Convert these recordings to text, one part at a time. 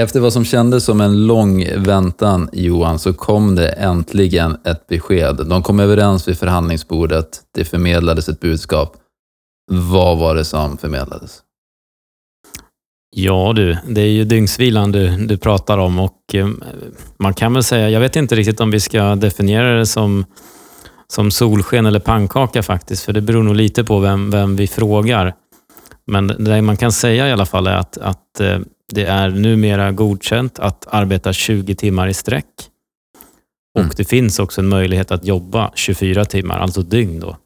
Efter vad som kändes som en lång väntan, Johan, så kom det äntligen ett besked. De kom överens vid förhandlingsbordet. Det förmedlades ett budskap. Vad var det som förmedlades? Ja du, det är ju dygnsvilan du, du pratar om och eh, man kan väl säga, jag vet inte riktigt om vi ska definiera det som, som solsken eller pannkaka faktiskt, för det beror nog lite på vem, vem vi frågar. Men det man kan säga i alla fall är att, att eh, det är numera godkänt att arbeta 20 timmar i sträck. Och mm. det finns också en möjlighet att jobba 24 timmar, alltså dygn. Då.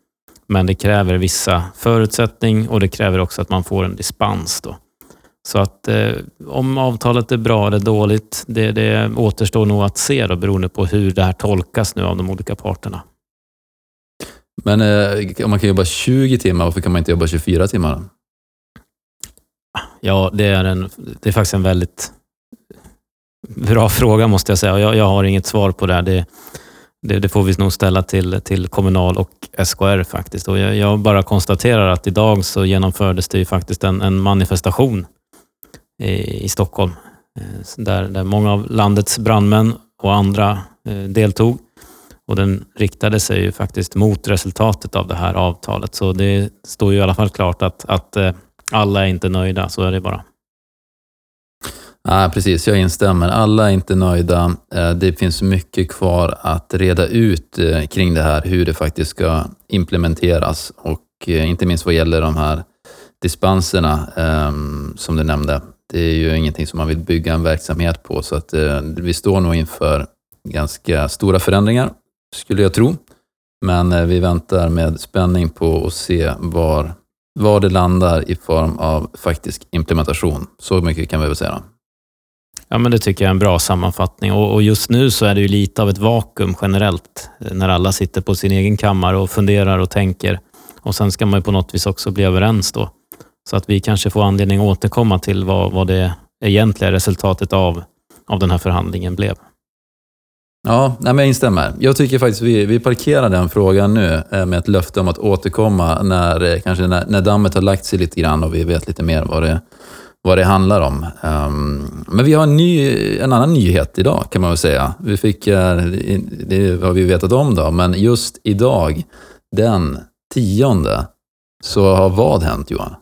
Men det kräver vissa förutsättningar och det kräver också att man får en dispens. Då. Så att eh, om avtalet är bra eller dåligt, det, det återstår nog att se då, beroende på hur det här tolkas nu av de olika parterna. Men eh, om man kan jobba 20 timmar, varför kan man inte jobba 24 timmar? Ja, det är, en, det är faktiskt en väldigt bra fråga måste jag säga. Jag, jag har inget svar på det, det. Det, det, får vi nog ställa till, till Kommunal och SKR faktiskt. Och jag, jag bara konstaterar att idag så genomfördes det ju faktiskt en, en manifestation i, i Stockholm eh, där, där många av landets brandmän och andra eh, deltog. Och den riktade sig ju faktiskt mot resultatet av det här avtalet. Så det står ju i alla fall klart att, att eh, alla är inte nöjda, så är det bara. Ja, precis, jag instämmer. Alla är inte nöjda. Eh, det finns mycket kvar att reda ut eh, kring det här, hur det faktiskt ska implementeras och eh, inte minst vad gäller de här dispenserna ehm, som du nämnde. Det är ju ingenting som man vill bygga en verksamhet på, så att vi står nog inför ganska stora förändringar, skulle jag tro. Men vi väntar med spänning på att se var var det landar i form av faktisk implementation. Så mycket kan vi väl säga. Ja, men det tycker jag är en bra sammanfattning. Och, just nu så är det ju lite av ett vakuum generellt, eh, när alla sitter på sin egen kammare och funderar och tänker. Och sen ska man ju på något vis också bli överens då. Så att vi kanske får anledning att återkomma till vad, vad det egentliga resultatet av, av den här förhandlingen blev. Ja, nej, men jag instämmer. Jag tycker faktiskt vi, vi parkerar den frågan nu eh, med ett löfte om att återkomma när, eh, kanske när, när dammet har lagt sig lite grann och vi vet lite mer vad det, vad det handlar om. Um, men vi har en, ny, en annan nyhet idag kan man väl säga. Vi fick, eh, det har vi vetat om då, men just idag, den tionde, så har vad hänt Johan?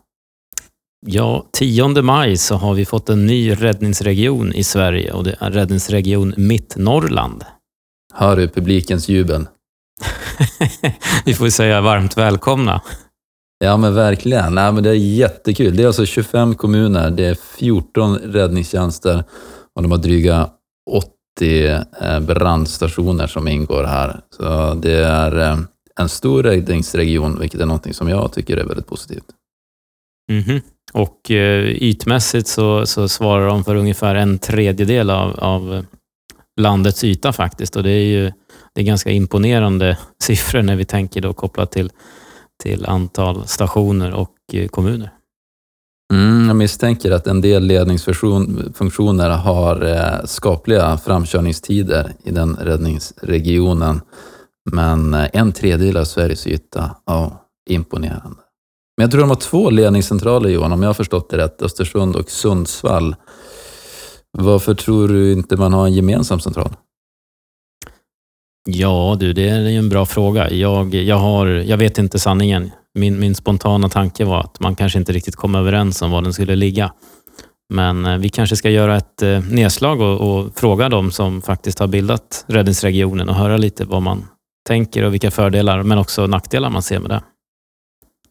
Ja, 10 maj så har vi fått en ny räddningsregion i Sverige och det är räddningsregion Mittnorrland. Hör du publikens jubel? vi får säga varmt välkomna. Ja men verkligen. Nej, men det är jättekul. Det är alltså 25 kommuner, det är 14 räddningstjänster och de har dryga 80 eh, brandstationer som ingår här. Så det är eh, en stor räddningsregion, vilket är något som jag tycker är väldigt positivt. Mm -hmm. Och eh, ytmässigt så, så svarar de för ungefär en tredjedel av, av landets yta faktiskt. Och det är ju det är ganska imponerande siffror när vi tänker då kopplat till, till antal stationer och eh, kommuner. Mm, jag misstänker att en del ledningsfunktioner har eh, skapliga framkörningstider i den räddningsregionen. Men eh, en tredjedel av Sveriges yta, ja, imponerande. Men jag tror de har två ledningscentraler Johan, om jag har förstått det rätt. Östersund och Sundsvall. Varför tror du inte man har en gemensam central? Ja du, det är ju en bra fråga. Jag, jag, har, jag vet inte sanningen. Min, min spontana tanke var att man kanske inte riktigt kom överens om var den skulle ligga. Men eh, vi kanske ska göra ett eh, nedslag och, och fråga dem som faktiskt har bildat räddningsregionen och höra lite vad man tänker och vilka fördelar men också nackdelar man ser med det.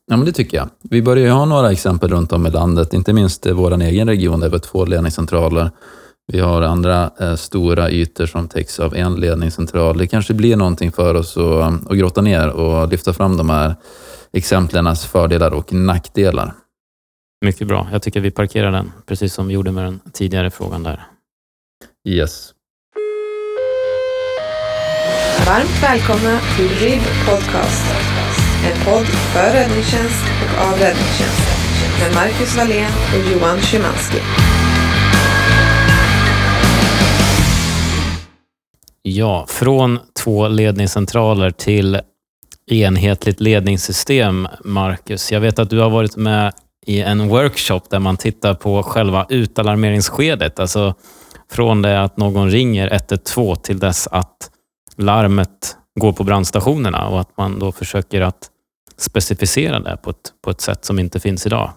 Ja, men det tycker jag. Vi börjar ju ha några exempel runt om i landet, inte minst i vår egen region där vi har två ledningscentraler. Vi har andra eh, stora ytor som täcks av en ledningscentral. Det kanske blir någonting för oss att, att grotta ner och lyfta fram de här exemplens fördelar och nackdelar. Mycket bra. Jag tycker vi parkerar den, precis som vi gjorde med den tidigare frågan där. Yes. Varmt välkomna till RIB Podcast. En podd för räddningstjänst och av räddningstjänst med Marcus Wallén och Johan Szymanski. Ja, från två ledningscentraler till enhetligt ledningssystem, Marcus. Jag vet att du har varit med i en workshop där man tittar på själva utalarmeringsskedet. Alltså från det att någon ringer 112 till dess att larmet går på brandstationerna och att man då försöker att specificera det på ett, på ett sätt som inte finns idag.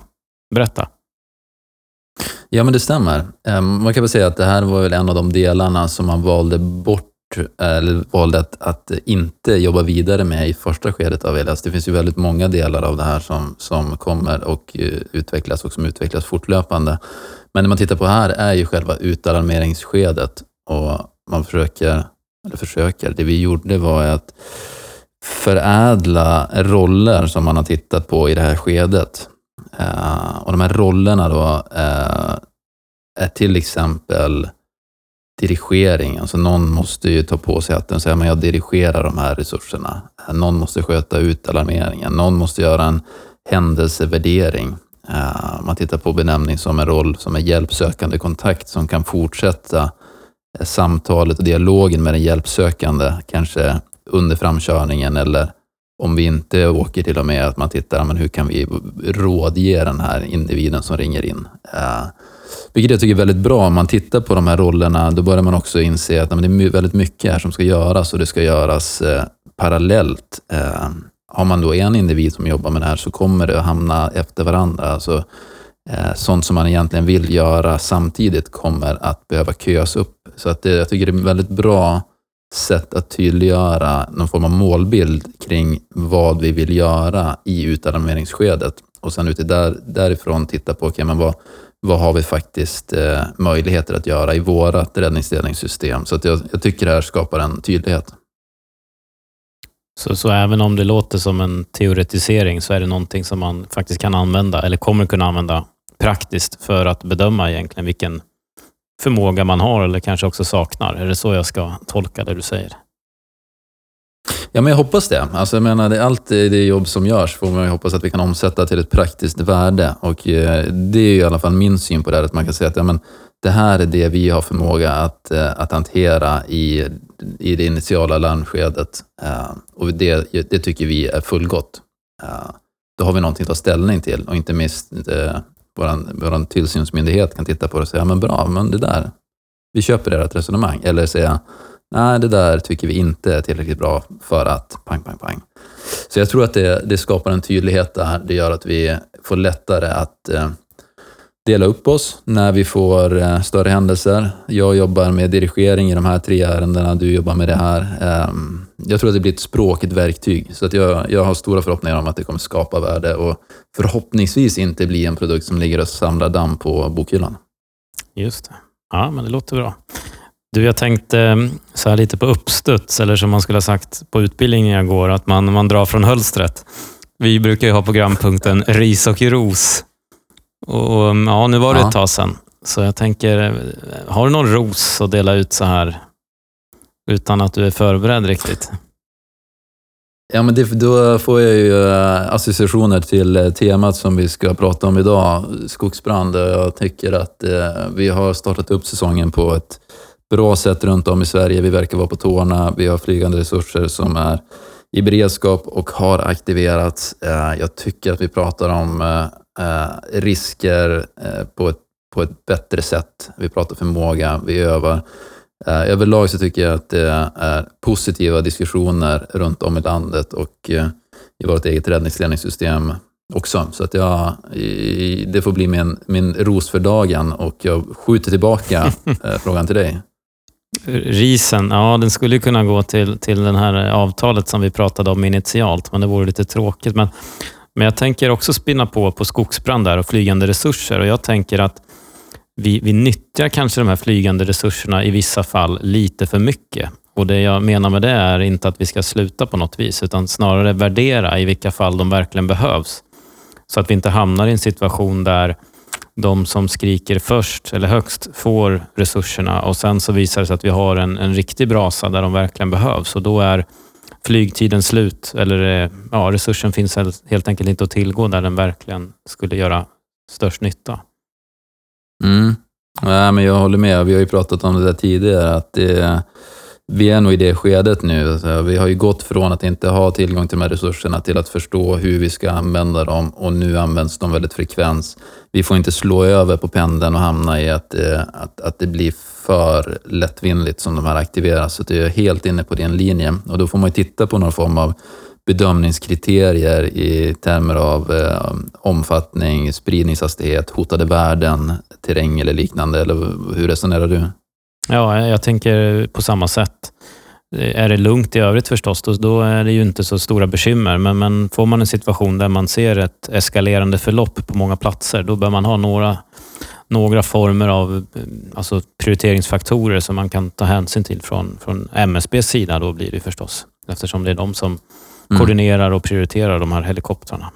Berätta. Ja, men det stämmer. Ehm, man kan väl säga att det här var väl en av de delarna som man valde bort eh, eller valde att, att inte jobba vidare med i första skedet av ELS. Det finns ju väldigt många delar av det här som, som kommer och eh, utvecklas och som utvecklas fortlöpande. Men det man tittar på här är ju själva utalarmeringsskedet och man försöker, eller försöker, det vi gjorde var att förädla roller som man har tittat på i det här skedet. Uh, och de här rollerna då uh, är till exempel dirigering. Alltså någon måste ju ta på sig hatten och säga att jag dirigerar de här resurserna. Eh, någon måste sköta ut alarmeringen. Någon måste göra en händelsevärdering. Uh, man tittar på benämning som en roll som är hjälpsökande kontakt som kan fortsätta samtalet och dialogen med den hjälpsökande, kanske under framkörningen eller om vi inte åker till och med att man tittar, men hur kan vi rådge den här individen som ringer in? Eh, vilket jag tycker är väldigt bra. Om man tittar på de här rollerna, då börjar man också inse att men det är väldigt mycket här som ska göras och det ska göras eh, parallellt. Eh, har man då en individ som jobbar med det här så kommer det att hamna efter varandra. Alltså, eh, sånt som man egentligen vill göra samtidigt kommer att behöva köas upp. Så att det, jag tycker det är väldigt bra sätt att tydliggöra någon form av målbild kring vad vi vill göra i utalarmeringsskedet och sen utifrån där, därifrån titta på, okay, men vad, vad har vi faktiskt eh, möjligheter att göra i vårt räddningsledningssystem? Så att jag, jag, tycker det här skapar en tydlighet. Så, så även om det låter som en teoretisering så är det någonting som man faktiskt kan använda eller kommer kunna använda praktiskt för att bedöma egentligen vilken förmåga man har eller kanske också saknar. Är det så jag ska tolka det du säger? Ja, men jag hoppas det. Alltså, jag menar, det, allt det jobb som görs får man ju hoppas att vi kan omsätta till ett praktiskt värde. Och eh, det är i alla fall min syn på det här, att man kan säga att ja, men, det här är det vi har förmåga att, eh, att hantera i, i det initiala larmskedet. Eh, och det, det tycker vi är fullgott. Eh, då har vi någonting att ta ställning till och inte minst eh, vår tillsynsmyndighet kan titta på det och säga, men bra, men det där, vi köper ert resonemang. Eller säga, nej, det där tycker vi inte är tillräckligt bra för att pang, pang, pang. Så jag tror att det, det skapar en tydlighet där. Det gör att vi får lättare att eh, dela upp oss när vi får eh, större händelser. Jag jobbar med dirigering i de här tre ärendena, du jobbar med det här. Ehm, jag tror att det blir ett språkigt verktyg. Så att jag, jag har stora förhoppningar om att det kommer skapa värde och förhoppningsvis inte bli en produkt som ligger och samlar damm på bokhyllan. Just det. Ja, men det låter bra. Du, jag tänkte ehm, så här lite på uppstuds, eller som man skulle ha sagt på utbildningen jag går, att man, man drar från hölstret. Vi brukar ju ha programpunkten ris och ros. Och, ehm, ja, nu var det ett tag sedan. Så jag tänker, eh, har du någon ros att dela ut så här utan att du är förberedd riktigt? Ja, men det, då får jag ju eh, associationer till eh, temat som vi ska prata om idag, skogsbrand. Jag tycker att eh, vi har startat upp säsongen på ett bra sätt runt om i Sverige. Vi verkar vara på tårna. Vi har flygande resurser som är i beredskap och har aktiverats. Jag tycker att vi pratar om eh, risker eh, på ett, på ett bättre sätt. Vi pratar förmåga, vi övar. Överlag så tycker jag att det är positiva diskussioner runt om i landet och i vårt eget räddningsledningssystem också. Så att jag, det får bli min, min ros för dagen och jag skjuter tillbaka frågan till dig. Risen, ja den skulle kunna gå till, till det här avtalet som vi pratade om initialt, men det vore lite tråkigt. Men, men jag tänker också spinna på på skogsbrand där och flygande resurser. Och Jag tänker att vi, vi nyttjar kanske de här flygande resurserna i vissa fall lite för mycket. Och Det jag menar med det är inte att vi ska sluta på något vis, utan snarare värdera i vilka fall de verkligen behövs. Så att vi inte hamnar i en situation där de som skriker först eller högst får resurserna och sen så visar det sig att vi har en, en riktig brasa där de verkligen behövs och då är flygtiden slut eller eh, ja, resursen finns helt enkelt inte att tillgå där den verkligen skulle göra störst nytta. Mm. Ja, men jag håller med. Vi har ju pratat om det där tidigare, att det, vi är nog i det skedet nu. Vi har ju gått från att inte ha tillgång till de här resurserna till att förstå hur vi ska använda dem och nu används de väldigt frekvent. Vi får inte slå över på pendeln och hamna i att, eh, att, att det blir för lättvindigt som de här aktiveras. Så jag är helt inne på din linje och då får man ju titta på någon form av bedömningskriterier i termer av eh, omfattning, spridningshastighet, hotade värden, terräng eller liknande. Eller hur resonerar du? Ja, jag tänker på samma sätt. Eh, är det lugnt i övrigt förstås, då, då är det ju inte så stora bekymmer. Men, men får man en situation där man ser ett eskalerande förlopp på många platser, då bör man ha några, några former av alltså prioriteringsfaktorer som man kan ta hänsyn till från, från MSBs sida. Då blir det förstås, eftersom det är de som mm. koordinerar och prioriterar de här helikoptrarna.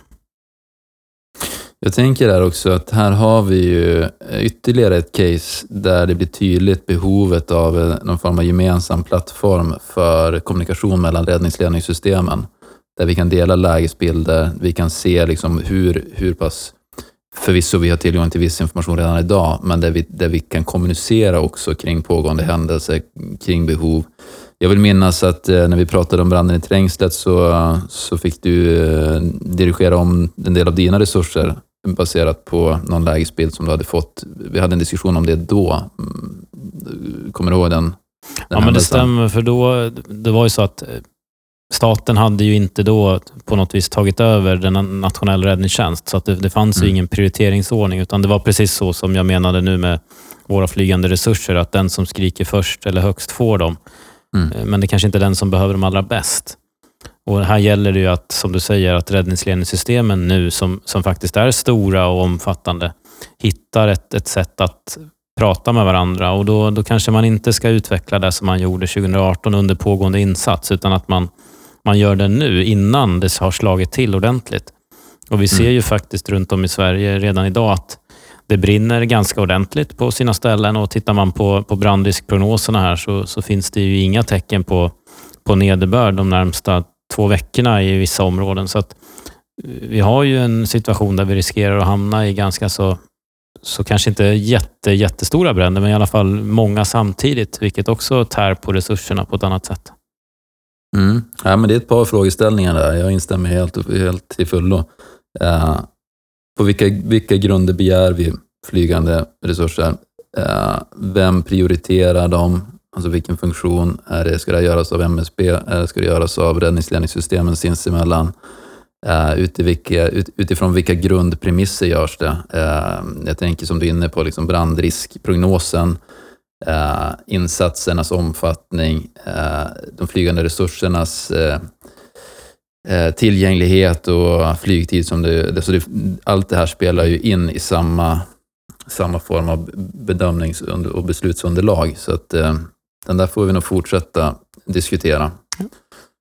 Jag tänker där också att här har vi ju ytterligare ett case där det blir tydligt behovet av någon form av gemensam plattform för kommunikation mellan räddningsledningssystemen. Där vi kan dela lägesbilder, vi kan se liksom hur, hur pass, förvisso vi har tillgång till viss information redan idag, men där vi, där vi kan kommunicera också kring pågående händelser, kring behov. Jag vill minnas att eh, när vi pratade om branden i Trängslet så, så fick du eh, dirigera om en del av dina resurser baserat på någon lägesbild som du hade fått. Vi hade en diskussion om det då. Mm, kommer du ihåg den? den ja, men det stämmer. För då, det var ju så att eh, staten hade ju inte då på något vis tagit över den nationella räddningstjänst, så att det, det fanns mm. ju ingen prioriteringsordning, utan det var precis så som jag menade nu med våra flygande resurser, att den som skriker först eller högst får dem. Mm. Eh, men det kanske inte är den som behöver dem allra bäst. Och här gäller det ju att, som du säger, att räddningsledningssystemen nu, som, som faktiskt är stora och omfattande, hittar ett, ett sätt att prata med varandra. Och då, då kanske man inte ska utveckla det som man gjorde 2018 under pågående insats, utan att man, man gör det nu, innan det har slagit till ordentligt. Och Vi ser mm. ju faktiskt runt om i Sverige redan idag att det brinner ganska ordentligt på sina ställen och tittar man på, på brandriskprognoserna här så, så finns det ju inga tecken på, på nederbörd de närmsta två veckorna i vissa områden. Så att eh, vi har ju en situation där vi riskerar att hamna i ganska så, så kanske inte jätte, jättestora bränder, men i alla fall många samtidigt, vilket också tär på resurserna på ett annat sätt. Mm. Ja, men det är ett par frågeställningar där. Jag instämmer helt, helt till fullo. Uh, på vilka, vilka grunder begär vi flygande resurser? Uh, vem prioriterar dem? Alltså vilken funktion är det? Ska det göras av MSB eller ska det göras av räddningsledningssystemen sinsemellan? Uh, ut, utifrån vilka grundpremisser görs det? Uh, jag tänker som du är inne på, liksom brandriskprognosen, uh, insatsernas omfattning, de flygande resursernas tillgänglighet och flygtid. Som det, så det, allt det här spelar ju in i samma, samma form av bedömnings och beslutsunderlag. Så att, den där får vi nog fortsätta diskutera.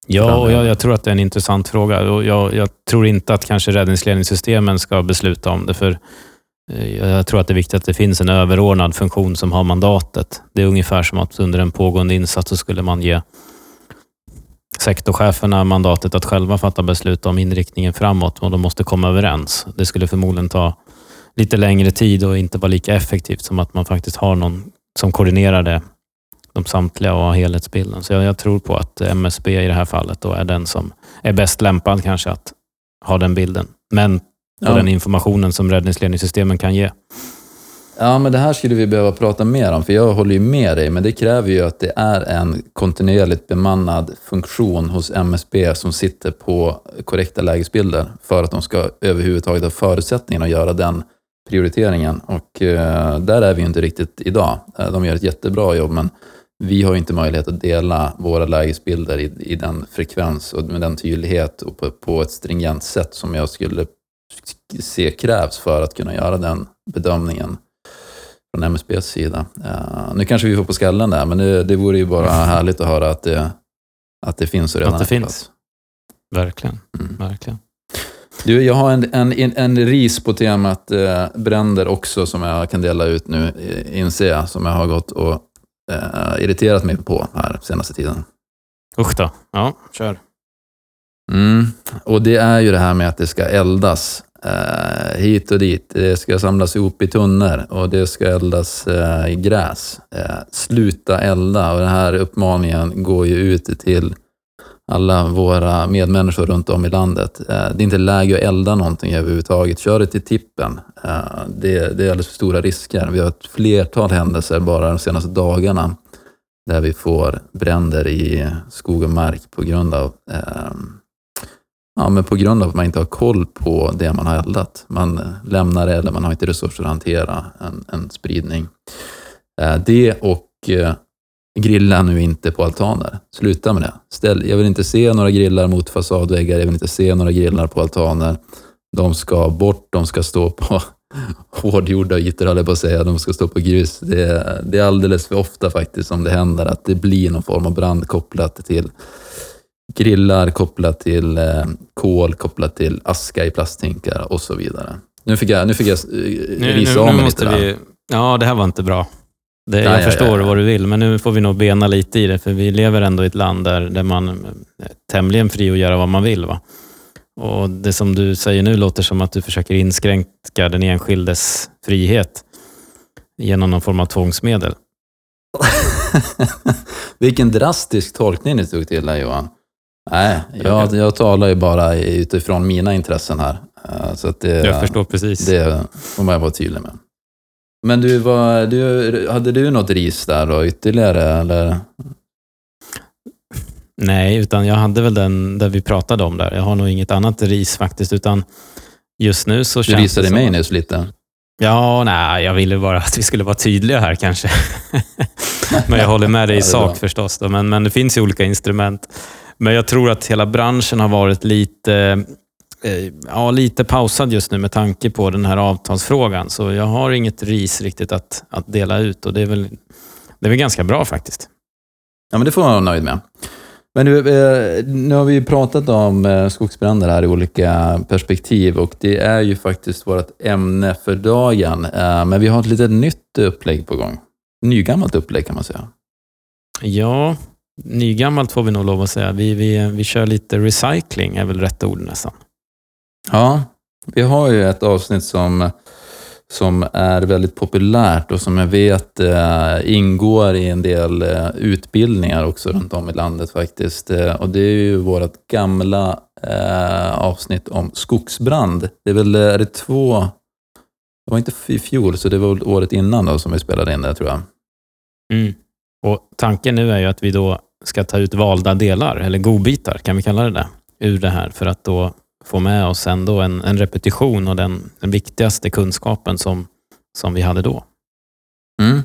Ja, och jag, jag, tror att det är en intressant fråga. Jag, jag, tror inte att kanske räddningsledningssystemen ska besluta om det, för eh, Eh, jag tror att det är viktigt att det finns en överordnad funktion som har mandatet. Det är ungefär som att under en pågående insats så skulle man ge sektorcheferna mandatet att själva fatta beslut om inriktningen framåt och de måste komma överens. Det skulle förmodligen ta lite längre tid och inte vara lika effektivt som att man faktiskt har någon som koordinerar det de samtliga och har helhetsbilden. Så jag, jag, tror på att MSB i det här fallet då är den som är bäst lämpad kanske att ha den bilden. Men på ja. den informationen som räddningsledningssystemen kan ge. Ja, men det här skulle vi behöva prata mer om, för jag håller ju med dig, men det kräver ju att det är en kontinuerligt bemannad funktion hos MSB som sitter på korrekta lägesbilder för att de ska överhuvudtaget ha förutsättningen att göra den prioriteringen. Och eh, där är vi inte riktigt idag. Eh, de gör ett jättebra jobb, men vi har inte möjlighet att dela våra lägesbilder i, i den frekvens och med den tydlighet och på, på, ett stringent sätt som jag skulle se krävs för att kunna göra den bedömningen från MSBs sida. Uh, nu kanske vi får på skallen där, men det, det vore ju bara härligt att höra att det, att det finns redan Att det finns. Verkligen. Mm. Verkligen. Du, jag har en, en, en ris på temat eh, bränder också som jag kan dela ut nu, inser jag, som jag har gått och eh, irriterat mig på här senaste tiden. Usch då. Ja, kör. Mm. Och det är ju det här med att det ska eldas eh, hit och dit. Det ska samlas ihop i tunnor och det ska eldas eh, gräs. Eh, sluta elda och den här uppmaningen går ju ut till alla våra medmänniskor runt om i landet. Eh, det är inte läge att elda någonting överhuvudtaget. Kör det till tippen. Eh, det, det är alldeles för stora risker. Vi har ett flertal händelser bara de senaste dagarna där vi får bränder i skog och mark på grund av eh, Ja, men på grund av att man inte har koll på det man har eldat. Man lämnar det eller man har inte resurser att hantera en, en spridning. Eh, det och eh, grilla nu inte på altaner. Sluta med det. Ställ, jag vill inte se några grillar mot fasadväggar, jag vill inte se några grillar på altaner. De ska bort, de ska stå på hårdgjorda ytor, höll jag på att säga. De ska stå på grus. Det det är alldeles för ofta faktiskt som det händer att det blir någon form av brand kopplat till grillar, kopplat till eh, kol, kopplat till aska i plasthinkar och så vidare. Nu fick jag, nu fick jag eh, risa av mig lite vi, Ja, det här var inte bra. Det, jag ja, förstår ja, vad du vill, men nu får vi nog bena lite i det, för vi lever ändå i ett land där, där man är tämligen fri att göra vad man vill. Va? Och Det som du säger nu låter som att du försöker inskränka den enskildes frihet genom någon form av tvångsmedel. Vilken drastisk tolkning du tog till här Johan. Nej, jag, jag talar ju bara utifrån mina intressen här. Eh, så att det, jag förstår precis. Det får man vara tydlig med. Men du, var, du, hade du något ris där då, ytterligare? Eller? Nej, utan jag hade väl den där vi pratade om där. Jag har nog inget annat ris faktiskt, utan just nu så känns Du risade det mig nyss lite. Ja, nej, jag ville bara att vi skulle vara tydliga här kanske. men jag håller med dig i sak förstås. Då. Men, men det finns ju olika instrument. Men jag tror att hela branschen har varit lite Eh, ja, lite pausad just nu med tanke på den här avtalsfrågan. Så jag har inget ris riktigt att, att dela ut och det är, väl, det är väl ganska bra faktiskt. Ja, men det får man vara nöjd med. Men nu, eh, nu har vi ju pratat om eh, skogsbränder här i olika perspektiv och det är ju faktiskt vårt ämne för dagen. Men vi har ett litet nytt upplägg på gång. Nygammalt upplägg kan man säga. Ja, nygammalt får vi nog lov att säga. Vi, vi, vi kör lite recycling, är väl rätt ord nästan. Ja, vi har ju ett avsnitt som, som är väldigt populärt och som jag vet eh, ingår i en del eh, utbildningar också runt om i landet faktiskt. Eh, och det är ju vårt gamla eh, avsnitt om skogsbrand. Det är väl, är det två, det var inte i fjol, så det var året innan då som vi spelade in det tror jag. Mm. Och Tanken nu är ju att vi då ska ta ut valda delar, eller godbitar, kan vi kalla det det, ur det här för att då få med oss ändå en, en repetition och den, den viktigaste kunskapen som, som vi hade då. Mm.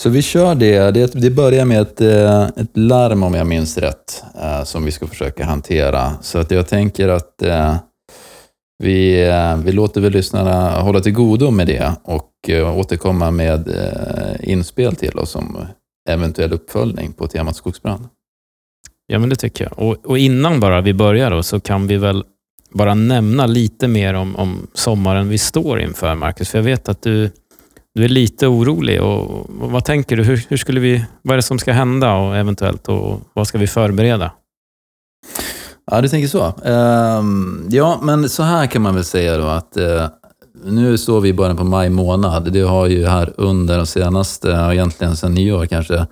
Så vi kör det. det. Det börjar med ett, eh, ett larm, om jag minns rätt, eh, som vi ska försöka hantera. Så att jag tänker att eh, vi, vi låter väl lyssnarna hålla till godo med det och återkomma med inspel till oss om eventuell uppföljning på temat skogsbrand. Ja, men det tycker jag. Och, och innan bara vi börjar då, så kan vi väl bara nämna lite mer om, om sommaren vi står inför, Marcus? För jag vet att du, du är lite orolig. Och, och vad tänker du? Hur, hur, skulle vi, vad är det som ska hända och eventuellt och vad ska vi förbereda? Ja, du tänker så. Um, ja, men så här kan man väl säga då att uh, nu står vi i början på maj månad. Det har ju här under de senaste, egentligen sedan nyår kanske,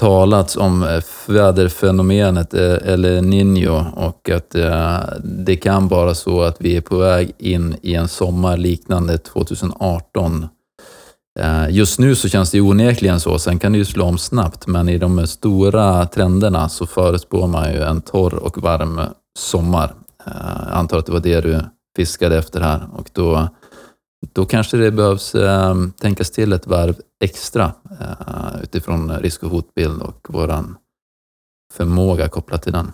talats om eh, väderfenomenet eh, eller Niño och att eh, det kan vara så att vi är på väg in i en sommar liknande 2018. Just nu så känns det onekligen så, sen kan det ju slå om snabbt, men i de stora trenderna så förespår man ju en torr och varm sommar. Jag antar att det var det du fiskade efter här och då då kanske det behövs eh, tänkas till ett varv extra eh, utifrån risk och hotbild och vår förmåga kopplat till den.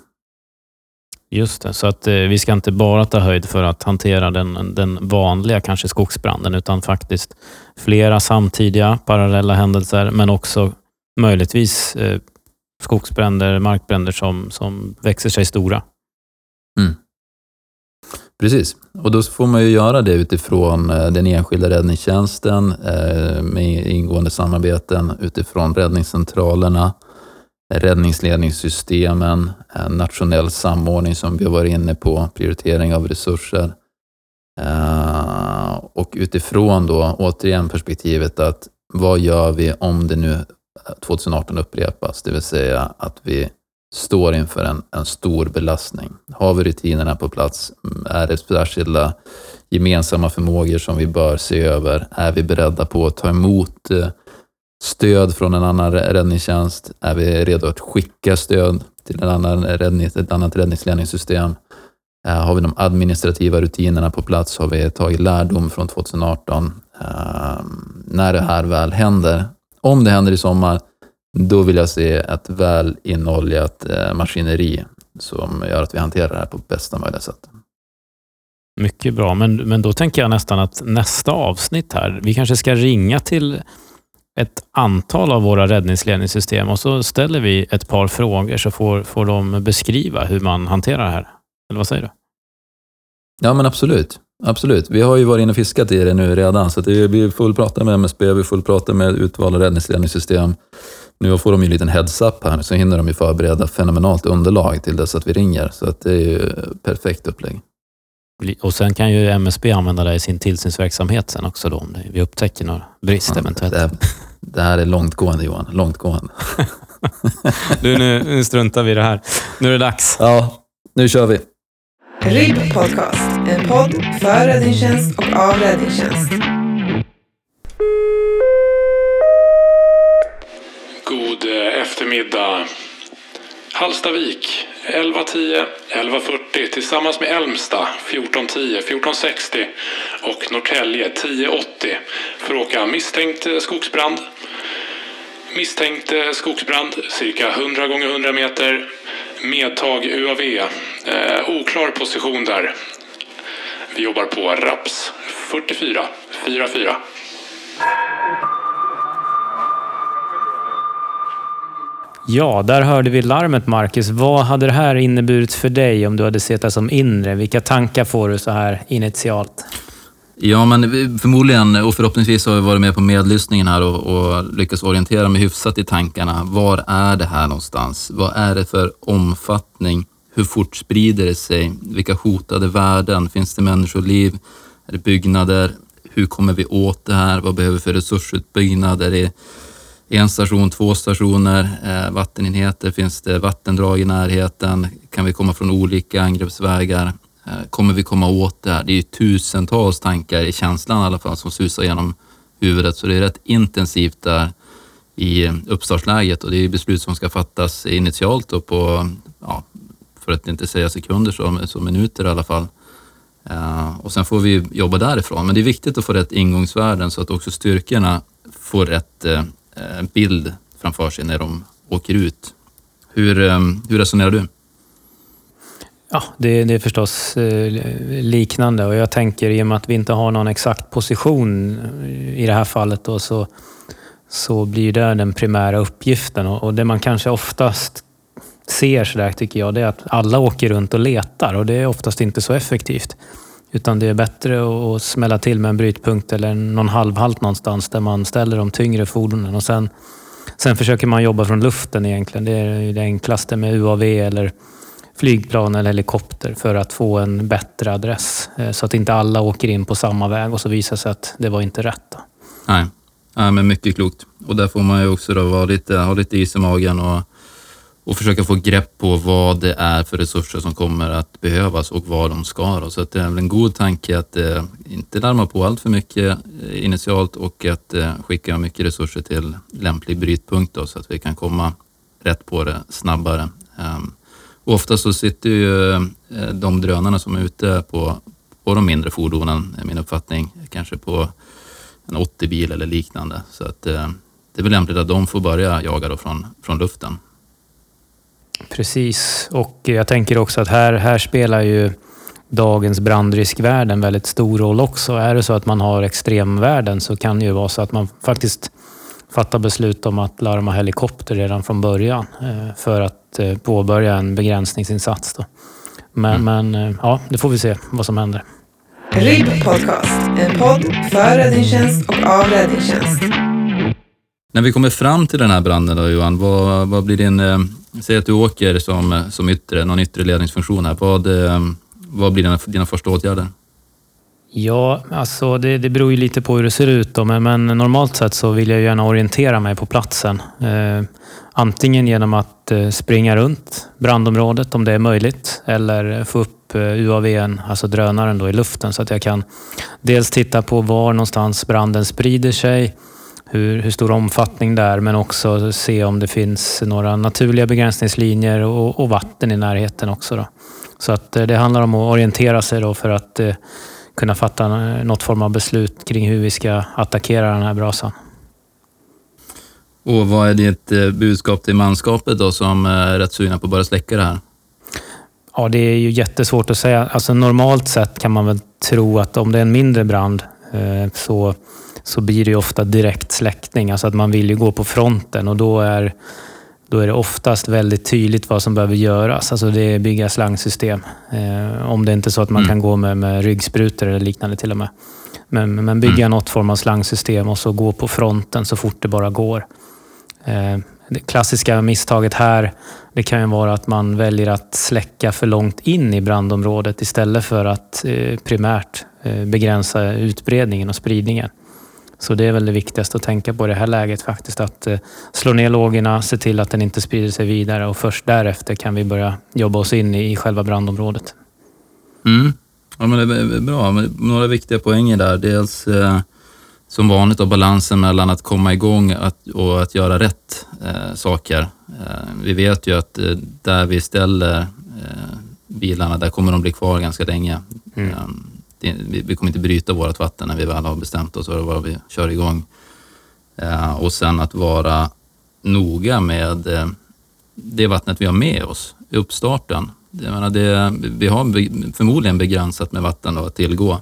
Just det, så att eh, vi ska inte bara ta höjd för att hantera den, den vanliga kanske skogsbranden, utan faktiskt flera samtidiga parallella händelser, men också möjligtvis eh, skogsbränder, markbränder som, som växer sig stora. Mm. Precis, och då får man ju göra det utifrån eh, den enskilda räddningstjänsten eh, med ingående samarbeten utifrån räddningscentralerna, räddningsledningssystemen, nationell samordning som vi har varit inne på, prioritering av resurser. Eh, och utifrån då återigen perspektivet att vad gör vi om det nu 2018 upprepas? Det vill säga att vi står inför en, en stor belastning. Har vi rutinerna på plats? Mm, är det särskilda gemensamma förmågor som vi bör se över? Är vi beredda på att ta emot eh, stöd från en annan räddningstjänst? Är vi redo att skicka stöd till en annan räddning, ett annat räddningsledningssystem? Eh, har vi de administrativa rutinerna på plats? Har vi tagit lärdom från 2018? Eh, när det här väl händer, om det händer i sommar, då vill jag se ett väl inoljat eh, maskineri som gör att vi hanterar det här på bästa möjliga sätt. Mycket bra, men, men då tänker jag nästan att nästa avsnitt här, vi kanske ska ringa till ett antal av våra räddningsledningssystem och så ställer vi ett par frågor så får, får de beskriva hur man hanterar det här. Eller vad säger du? Ja, men absolut. Absolut. Vi har ju varit inne och fiskat i det nu redan, så det, vi får prata med MSB, vi får prata med utvalda räddningsledningssystem. Nu får de ju en liten heads-up här, så hinner de ju förbereda fenomenalt underlag till dess att vi ringer. Så att det är ju perfekt upplägg. Och sen kan ju MSB använda det i sin tillsynsverksamhet sen också då, om vi upptäcker några brister ja, eventuellt. Det, det, här är långtgående Johan, långtgående. du, nu, nu struntar vi i det här. Nu är det dags. Ja, nu kör vi. RIB Podcast, en podd för räddningstjänst och av räddningstjänst. Eftermiddag. Hallstavik 11.10, 11.40 tillsammans med Elmsta 14.10, 14.60 och Norrtälje 10.80 för att åka misstänkt eh, skogsbrand. Misstänkt eh, skogsbrand cirka 100 gånger 100 meter Medtag UAV. Eh, oklar position där. Vi jobbar på RAPS 44 44. Ja, där hörde vi larmet Marcus. Vad hade det här inneburit för dig om du hade sett det som inre? Vilka tankar får du så här initialt? Ja, men förmodligen och förhoppningsvis har jag varit med på medlyssningen här och, och lyckats orientera mig hyfsat i tankarna. Var är det här någonstans? Vad är det för omfattning? Hur fort sprider det sig? Vilka hotade värden? Finns det människoliv? Är det byggnader? Hur kommer vi åt det här? Vad behöver vi för resursutbyggnad? Är det en station, två stationer, eh, vattenenheter? Finns det vattendrag i närheten? Kan vi komma från olika angreppsvägar? Eh, kommer vi komma åt det här? Det är ju tusentals tankar i känslan i alla fall som susar genom huvudet, så det är rätt intensivt där i uppstartsläget och det är beslut som ska fattas initialt och på, ja, för att inte säga sekunder, så, så minuter i alla fall. Eh, och sen får vi jobba därifrån. Men det är viktigt att få rätt ingångsvärden så att också styrkorna får rätt eh, en bild framför sig när de åker ut. Hur, eh, hur resonerar du? Ja, det, det, är förstås eh, liknande och jag tänker i och med att vi inte har någon exakt position i det här fallet då, så, så blir det den primära uppgiften och, och det man kanske oftast ser sådär tycker jag, det är att alla åker runt och letar och det är oftast inte så effektivt. Utan det är bättre att smälla till med en brytpunkt eller någon halvhalt någonstans där man ställer de tyngre fordonen och sen, sen försöker man jobba från luften egentligen. Det är det enklaste med UAV eller flygplan eller helikopter för att få en bättre adress. Eh, så att inte alla åker in på samma väg och så visar sig att det var inte rätt. Nej, ja, men mycket klokt. Och där får man ju också då vara lite, ha lite is i magen och, och försöka få grepp på vad det är för resurser som kommer att behövas och var de ska. Då. Så att det är väl en god tanke att eh, inte larma på allt för mycket eh, initialt och att eh, skicka mycket resurser till lämplig brytpunkt då, så att vi kan komma rätt på det snabbare. Um, ofta så sitter ju eh, de drönarna som är ute på, på de mindre fordonen, är min uppfattning, kanske på en 80-bil eller liknande. Så att eh, det är väl lämpligt att de får börja jaga då från, från luften. Precis, och jag tänker också att här, här spelar ju dagens brandriskvärden en väldigt stor roll också. Är det så att man har extremvärden så kan det ju vara så att man faktiskt fatta beslut om att larma helikopter redan från början eh, för att eh, påbörja en begränsningsinsats. Då. Men, mm. men eh, ja, det får vi se vad som händer. RIB Podcast, en podd för räddningstjänst och av räddningstjänst. När vi kommer fram till den här branden då Johan, vad, vad blir din... Eh, säg att du åker som, eh, som yttre, någon yttre ledningsfunktion här. Vad, eh, vad blir dina, dina första åtgärder? Ja, alltså det, det beror ju lite på hur det ser ut. Då, men, men normalt sett så vill jag gärna orientera mig på platsen. Eh, antingen genom att eh, springa runt brandområdet om det är möjligt eller få upp eh, UAVn, alltså drönaren, då, i luften så att jag kan dels titta på var någonstans branden sprider sig, hur, hur stor omfattning det är, men också se om det finns några naturliga begränsningslinjer och, och vatten i närheten också. Då. Så att eh, det handlar om att orientera sig då för att eh, kunna fatta något form av beslut kring hur vi ska attackera den här brasan. Och vad är ditt eh, budskap till manskapet då som är rätt sugna på att börja släcka det här? Ja, det är ju jättesvårt att säga. Alltså normalt sett kan man väl tro att om det är en mindre brand eh, så, så blir det ju ofta direkt släckning. Alltså att man vill ju gå på fronten och då är då är det oftast väldigt tydligt vad som behöver göras. Alltså det är bygga slangsystem. Eh, om det inte är så att man mm. kan gå med, med ryggsprutor eller liknande till och med. Men, men bygga mm. något form av slangsystem och så gå på fronten så fort det bara går. Eh, det klassiska misstaget här det kan ju vara att man väljer att släcka för långt in i brandområdet istället för att eh, primärt eh, begränsa utbredningen och spridningen. Så det är väl det viktigaste att tänka på i det här läget faktiskt. Att eh, slå ner lågorna, se till att den inte sprider sig vidare och först därefter kan vi börja jobba oss in i själva brandområdet. Mm. Ja, men det är bra. Några viktiga poänger där. Dels eh, som vanligt då, balansen mellan att komma igång att, och att göra rätt eh, saker. Eh, vi vet ju att där vi ställer bilarna, där kommer de bli kvar ganska länge. Mm. Vi, kommer inte bryta vårt vatten när vi väl har bestämt oss för vad vi kör igång. Eh, och sen att vara noga med eh, det vattnet vi har med oss i uppstarten. Jag menar det, vi har förmodligen begränsat med vatten att tillgå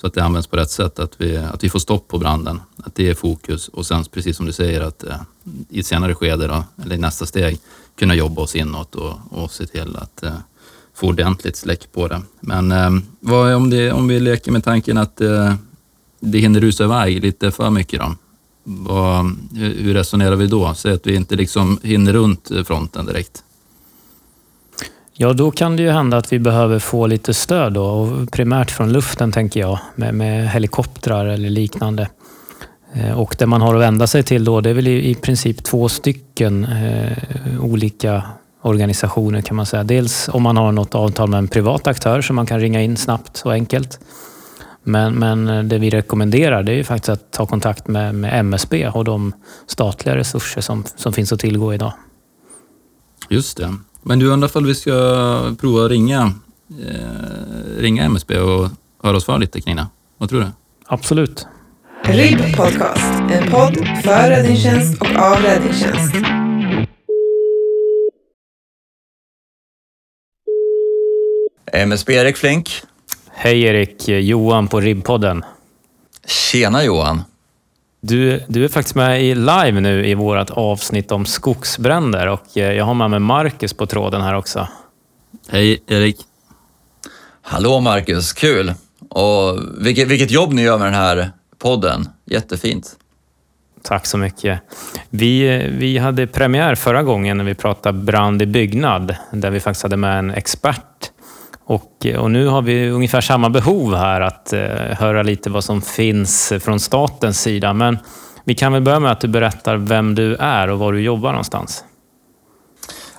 så att det används på rätt sätt, att vi, att vi får stopp på branden, att det är fokus och sen precis som du säger att eh, i ett senare skede, då, eller i nästa steg, kunna jobba oss inåt och, och se till att eh, få ordentligt släck på det. Men eh, vad om, det, om vi leker med tanken att eh, det hinner rusa iväg lite för mycket då? Vad, hur resonerar vi då? Säg att vi inte liksom hinner runt fronten direkt. Ja, då kan det ju hända att vi behöver få lite stöd då, och primärt från luften tänker jag, med, med helikoptrar eller liknande. Eh, och det man har att vända sig till då, det är väl i, i princip två stycken eh, olika organisationer kan man säga. Dels om man har något avtal med en privat aktör som man kan ringa in snabbt och enkelt. Men, men det vi rekommenderar det är ju faktiskt att ta kontakt med, med MSB och de statliga resurser som, som finns att tillgå idag. Just det. Men du undrar ifall vi ska prova att ringa, eh, ringa MSB och höra oss för lite kring det? Vad tror du? Absolut. RIB Podcast, en podd för räddningstjänst och av räddningstjänst. MSB Erik Flink. Hej Erik, Johan på RIB-podden. Tjena Johan. Du, du är faktiskt med i live nu i vårt avsnitt om skogsbränder och eh, jag har med mig Marcus på tråden här också. Hej Erik. Hallå Marcus, kul! Och vilket, vilket jobb ni gör med den här podden. Jättefint. Tack så mycket. Vi, vi hade premiär förra gången när vi pratade brand i byggnad, där vi faktiskt hade med en expert och, eh, och, nu har vi ungefär samma behov här att eh, höra lite vad som finns från statens sida. Men vi kan väl börja med att du berättar vem du är och var du jobbar någonstans.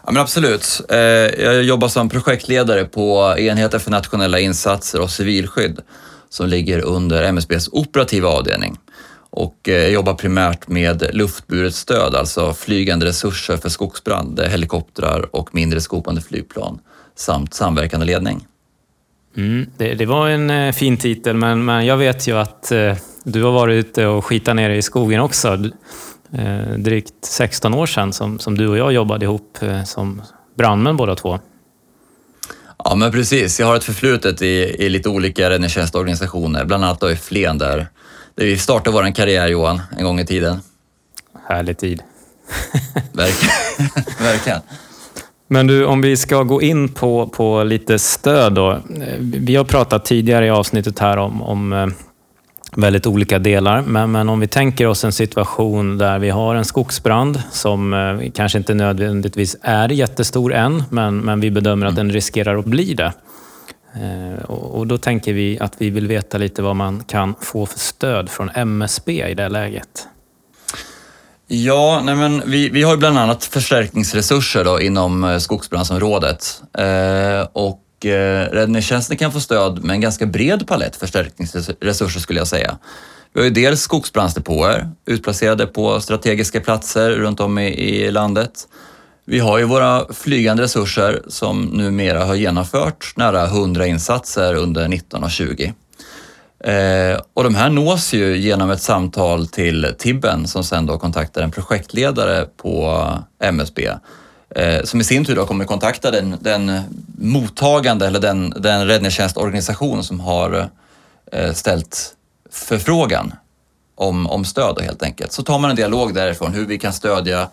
Ja, men absolut. Eh, jag jobbar som projektledare på enheten för nationella insatser och civilskydd som ligger under MSBs operativa avdelning. Och eh, jag jobbar primärt med luftburet stöd, alltså flygande resurser för skogsbrand, helikoptrar och mindre skopande flygplan samt samverkande ledning. Mm, det, det, var en eh, fin titel, men, men jag vet ju att eh, du har varit ute och skitat nere i skogen också. Eh, drygt 16 år sedan som, som du och jag jobbade ihop eh, som brandmän båda två. Ja, men precis. Jag har ett förflutet i, i lite olika räddningstjänstorganisationer, bland annat då i Flen där, där vi startade vår karriär, Johan, en gång i tiden. Härlig tid. Verkligen. Verkligen. Men du, om vi ska gå in på, på lite stöd då. Eh, vi har pratat tidigare i avsnittet här om, om eh, väldigt olika delar. Men, men, om vi tänker oss en situation där vi har en skogsbrand som eh, kanske inte nödvändigtvis är jättestor än, men, men vi bedömer att den riskerar att bli det. Eh, och då tänker vi att vi vill veta lite vad man kan få för stöd från MSB i det läget. Ja, nej men vi, vi har bland annat förstärkningsresurser då inom eh, skogsbrandsområdet. Eh, och eh, räddningstjänsten kan få stöd med en ganska bred palett förstärkningsresurser skulle jag säga. Vi har ju dels skogsbrandsdepåer utplacerade på strategiska platser runt om i, i landet. Vi har ju våra flygande resurser som numera har genomfört nära 100 insatser under 19 och 20. Eh, och de här nås ju genom ett samtal till Tibben som sen då kontaktar en projektledare på eh, MSB eh, som i sin tur då kommer kontakta den, den mottagande eller den, den räddningstjänstorganisation som har eh, ställt förfrågan om, om stöd helt enkelt. Så tar man en dialog därifrån hur vi kan stödja Eh,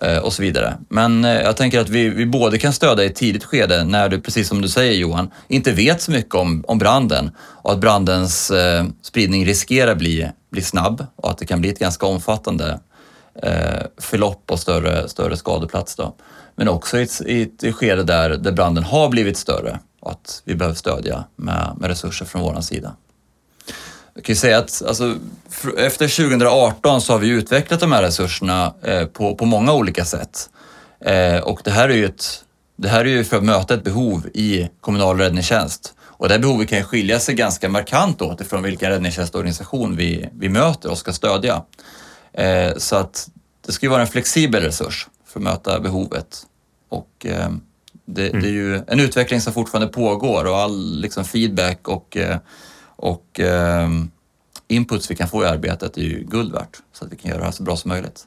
Eh, och så vidare. Men eh, jag tänker att vi, vi både kan stödja i ett tidigt skede när du, precis som du säger Johan, inte vet så mycket om, om branden och att brandens eh, spridning riskerar bli, bli snabb och att det kan bli ett ganska omfattande eh, förlopp och större, större skadeplats. Då. Men också i ett, i ett skede där, där branden har blivit större och att vi behöver stödja med, med resurser från vår sida. Jag kan ju säga att alltså, efter 2018 så har vi utvecklat de här resurserna eh, på, på många olika sätt. Eh, och det här är ju ett, det här är ju för att möta ett behov i kommunal räddningstjänst. Och det här behovet kan skilja sig ganska markant åt ifrån vilken räddningstjänstorganisation vi, vi möter och ska stödja. Eh, så att det ska ju vara en flexibel resurs för att möta behovet. Och det, mm. det, är ju en utveckling som fortfarande pågår och all liksom, feedback och och eh, inputs vi kan få i arbetet är ju guld värt så att vi kan göra det här så bra som möjligt.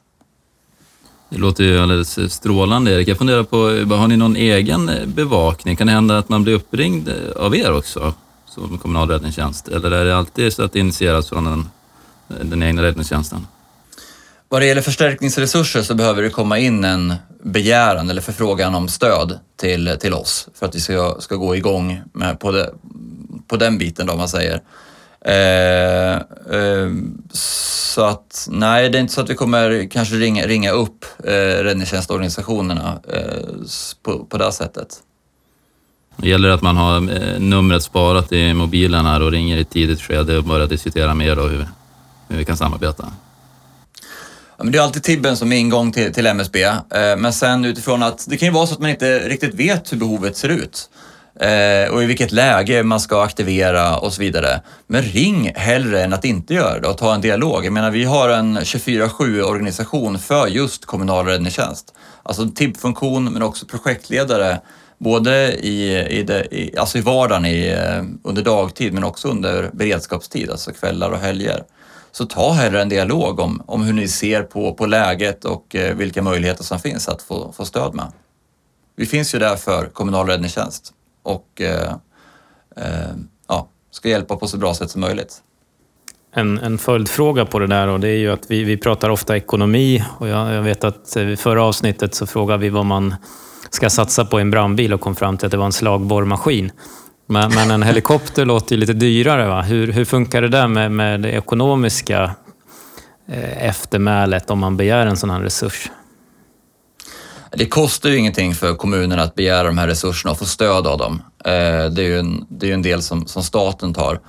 Det låter ju alldeles strålande Erik. Jag funderar på, har ni någon egen bevakning? Kan det hända att man blir uppringd av er också som kommunal räddningstjänst? Eller är det alltid så att det initieras från den, den egna räddningstjänsten? Vad det gäller förstärkningsresurser så behöver det komma in en begäran eller förfrågan om stöd till, till oss för att vi ska, ska gå igång med på, det, på den biten då, om man säger. Eh, eh, så att nej, det är inte så att vi kommer kanske ringa, ringa upp eh, räddningstjänstorganisationerna eh, på, på det sättet. Det gäller att man har eh, numret sparat i mobilen här och ringer i ett tidigt skede och börjar diskutera mer då hur, hur vi kan samarbeta. Ja, men det är alltid Tibben som är ingång till, till MSB, eh, men sen utifrån att det kan ju vara så att man inte riktigt vet hur behovet ser ut eh, och i vilket läge man ska aktivera och så vidare. Men ring hellre än att inte göra det och ta en dialog. Jag menar, vi har en 24-7 organisation för just kommunal räddningstjänst. Alltså tippfunktion TIB-funktion men också projektledare både i, i, det, i, alltså i vardagen i, eh, under dagtid men också under beredskapstid, alltså kvällar och helger. Så ta hellre en dialog om, om hur ni ser på, på läget och eh, vilka möjligheter som finns att få, få stöd med. Vi finns ju där för kommunal räddningstjänst och eh, eh, ja, ska hjälpa på så bra sätt som möjligt. En, en följdfråga på det där och det är ju att vi, vi pratar ofta ekonomi och jag, jag vet att eh, i förra avsnittet så frågade vi vad man ska satsa på i en brandbil och kom fram till att det var en slagborrmaskin. Men, men en helikopter låter ju lite dyrare. Va? Hur, hur funkar det där med, med det ekonomiska eh, eftermälet om man begär en sån här resurs? Det kostar ju ingenting för kommunerna att begära de här resurserna och få stöd av dem. Eh, det är ju en, det är en del som, som staten tar.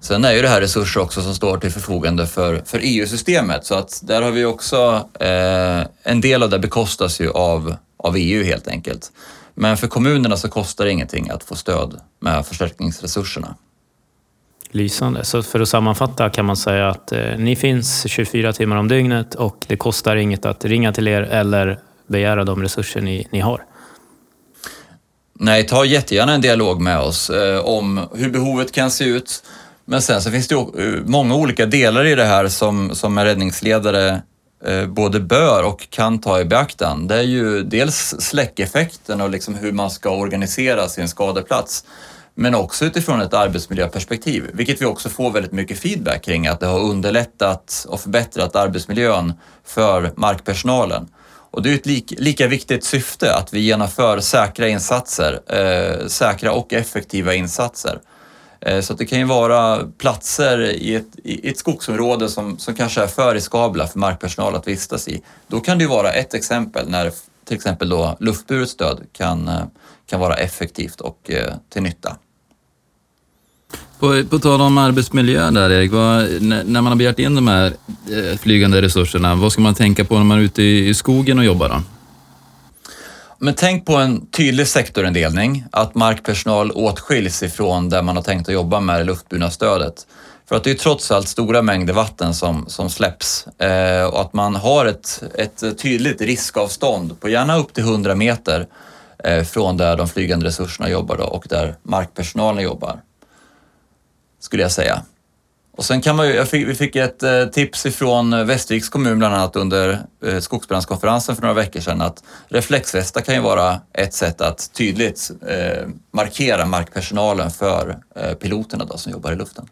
Sen är ju det här resurser också som står till förfogande för, för EU-systemet så att där har vi också, eh, en del av det bekostas ju av, av EU helt enkelt. Men för kommunerna så kostar det ingenting att få stöd med förstärkningsresurserna. Lysande. Så för att sammanfatta kan man säga att eh, ni finns 24 timmar om dygnet och det kostar inget att ringa till er eller begära de resurser ni, ni har. Nej, ta jättegärna en dialog med oss eh, om hur behovet kan se ut. Men sen så finns det ju eh, många olika delar i det här som, som en räddningsledare Eh, både bör och kan ta i beaktan, det är ju dels släckeffekten och liksom hur man ska organisera sin skadeplats. Men också utifrån ett arbetsmiljöperspektiv, vilket vi också får väldigt mycket feedback kring, att det har underlättat och förbättrat arbetsmiljön för markpersonalen. Och det är ett lika, lika viktigt syfte att vi genomför säkra insatser, eh, säkra och effektiva insatser. Eh, så det kan ju vara platser i ett, i ett skogsområde som, som kanske är för riskabla för markpersonal att vistas i. Då kan det ju vara ett exempel när till exempel då luftburet stöd kan, eh, kan vara effektivt och eh, till nytta. På, på tal om arbetsmiljö där Erik, vad, när, man har begärt in de här eh, flygande resurserna, vad ska man tänka på när man är ute i, i skogen och jobbar? Då? Men tänk på en tydlig sektorindelning, att markpersonal åtskiljs ifrån där man har tänkt att jobba med det luftburna stödet. För att det är trots allt stora mängder vatten som, som släpps eh, och att man har ett, ett tydligt riskavstånd på gärna upp till 100 meter eh, från där de flygande resurserna jobbar då, och där markpersonalen jobbar. Skulle jag säga. Och sen kan man ju, fick, vi fick ett eh, tips ifrån Västerviks kommun bland annat under eh, skogsbrandskonferensen för några veckor sedan att reflexvästar kan ju vara ett sätt att tydligt eh, markera markpersonalen för eh, piloterna då, som jobbar i luften.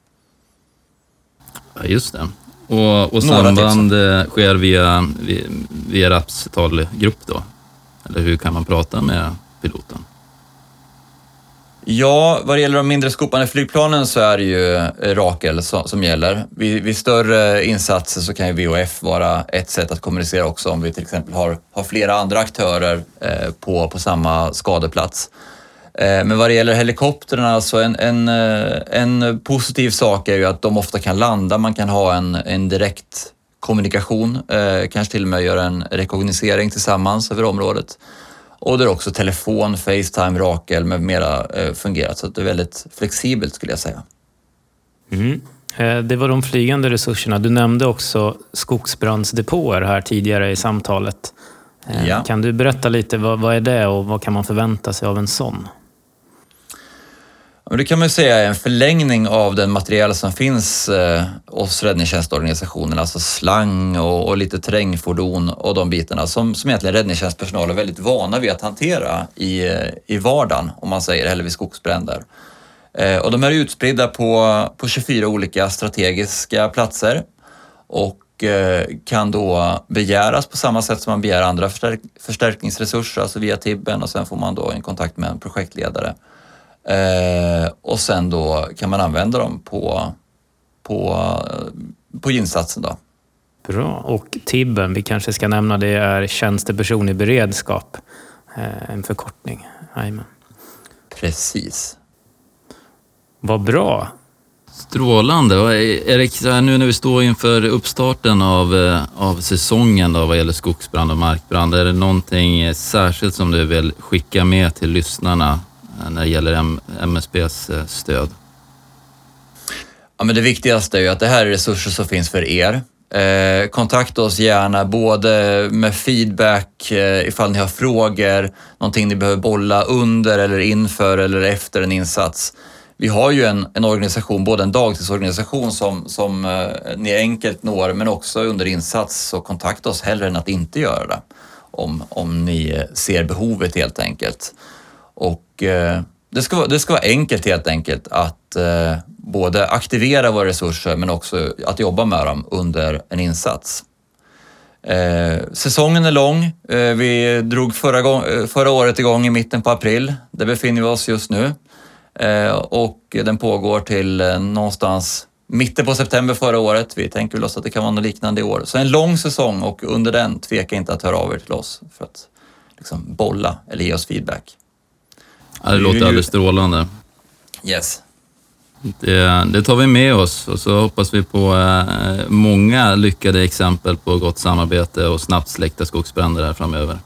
Ja, just det. Och, och samband eh, sker via, via, via RAPs talgrupp då? Eller hur kan man prata med piloten? Ja, vad det gäller de mindre skopande flygplanen så är det ju eh, Rakel som gäller. Vid, vid, större insatser så kan ju VOF vara ett sätt att kommunicera också om vi till exempel har, har flera andra aktörer eh, på, på samma skadeplats. Eh, men vad det gäller helikoptrarna så en, en, eh, en positiv sak är ju att de ofta kan landa, man kan ha en, en direkt kommunikation, eh, kanske till och med göra en rekognosering tillsammans över området. Och där också telefon, Facetime, Rakel med mera eh, fungerat. Så det är väldigt flexibelt skulle jag säga. Mm. Eh, det var de flygande resurserna. Du nämnde också skogsbrandsdepåer här tidigare i samtalet. Eh, ja. Kan du berätta lite, vad, vad är det och vad kan man förvänta sig av en sån? Det kan man säga är en förlängning av den material som finns eh, hos räddningstjänstorganisationen, alltså slang och, och, lite terrängfordon och de bitarna som, som egentligen räddningstjänstpersonal är väldigt vana vid att hantera i, eh, i vardagen, om man säger, eller vid skogsbränder. Eh, och de är utspridda på, på 24 olika strategiska platser och eh, kan då begäras på samma sätt som man begär andra förstärk förstärkningsresurser, alltså via Tibben och sen får man då en kontakt med en projektledare. Eh, och sen då kan man använda dem på, på, på insatsen. Då. Bra. Och Tibben, vi kanske ska nämna det, är tjänsteperson i beredskap. Eh, en förkortning. Amen. Precis. Vad bra. Strålande. Erik, nu när vi står inför uppstarten av, eh, av säsongen då, vad gäller skogsbrand och markbrand, är det någonting särskilt som du vill skicka med till lyssnarna Eh, när det gäller MSBs eh, stöd? Ja, men det viktigaste är ju att det här är resurser som finns för er. Eh, kontakta oss gärna både med feedback eh, ifall ni har frågor, någonting ni behöver bolla under eller inför eller efter en insats. Vi har ju en, en organisation, både en dagtidsorganisation som, som eh, ni enkelt når, men också under insats, så kontakta oss hellre än att inte göra det. Om, om ni eh, ser behovet helt enkelt. Och eh, det, ska vara, det ska vara enkelt helt enkelt att eh, både aktivera våra resurser men också att jobba med dem under en insats. Eh, säsongen är lång. Eh, vi drog förra, gång, eh, förra året igång i mitten på april. Där befinner vi oss just nu. Eh, och den pågår till någonstans mitten på september förra året. Vi tänker väl oss att det kan vara något liknande i år. Så en lång säsong och under den tveka inte att höra av er till oss för att liksom bolla eller ge oss feedback. Ja, det låter alldeles strålande. Yes. Det, det, tar vi med oss och så hoppas vi på eh, många lyckade exempel på gott samarbete och snabbt släckta skogsbränder här framöver.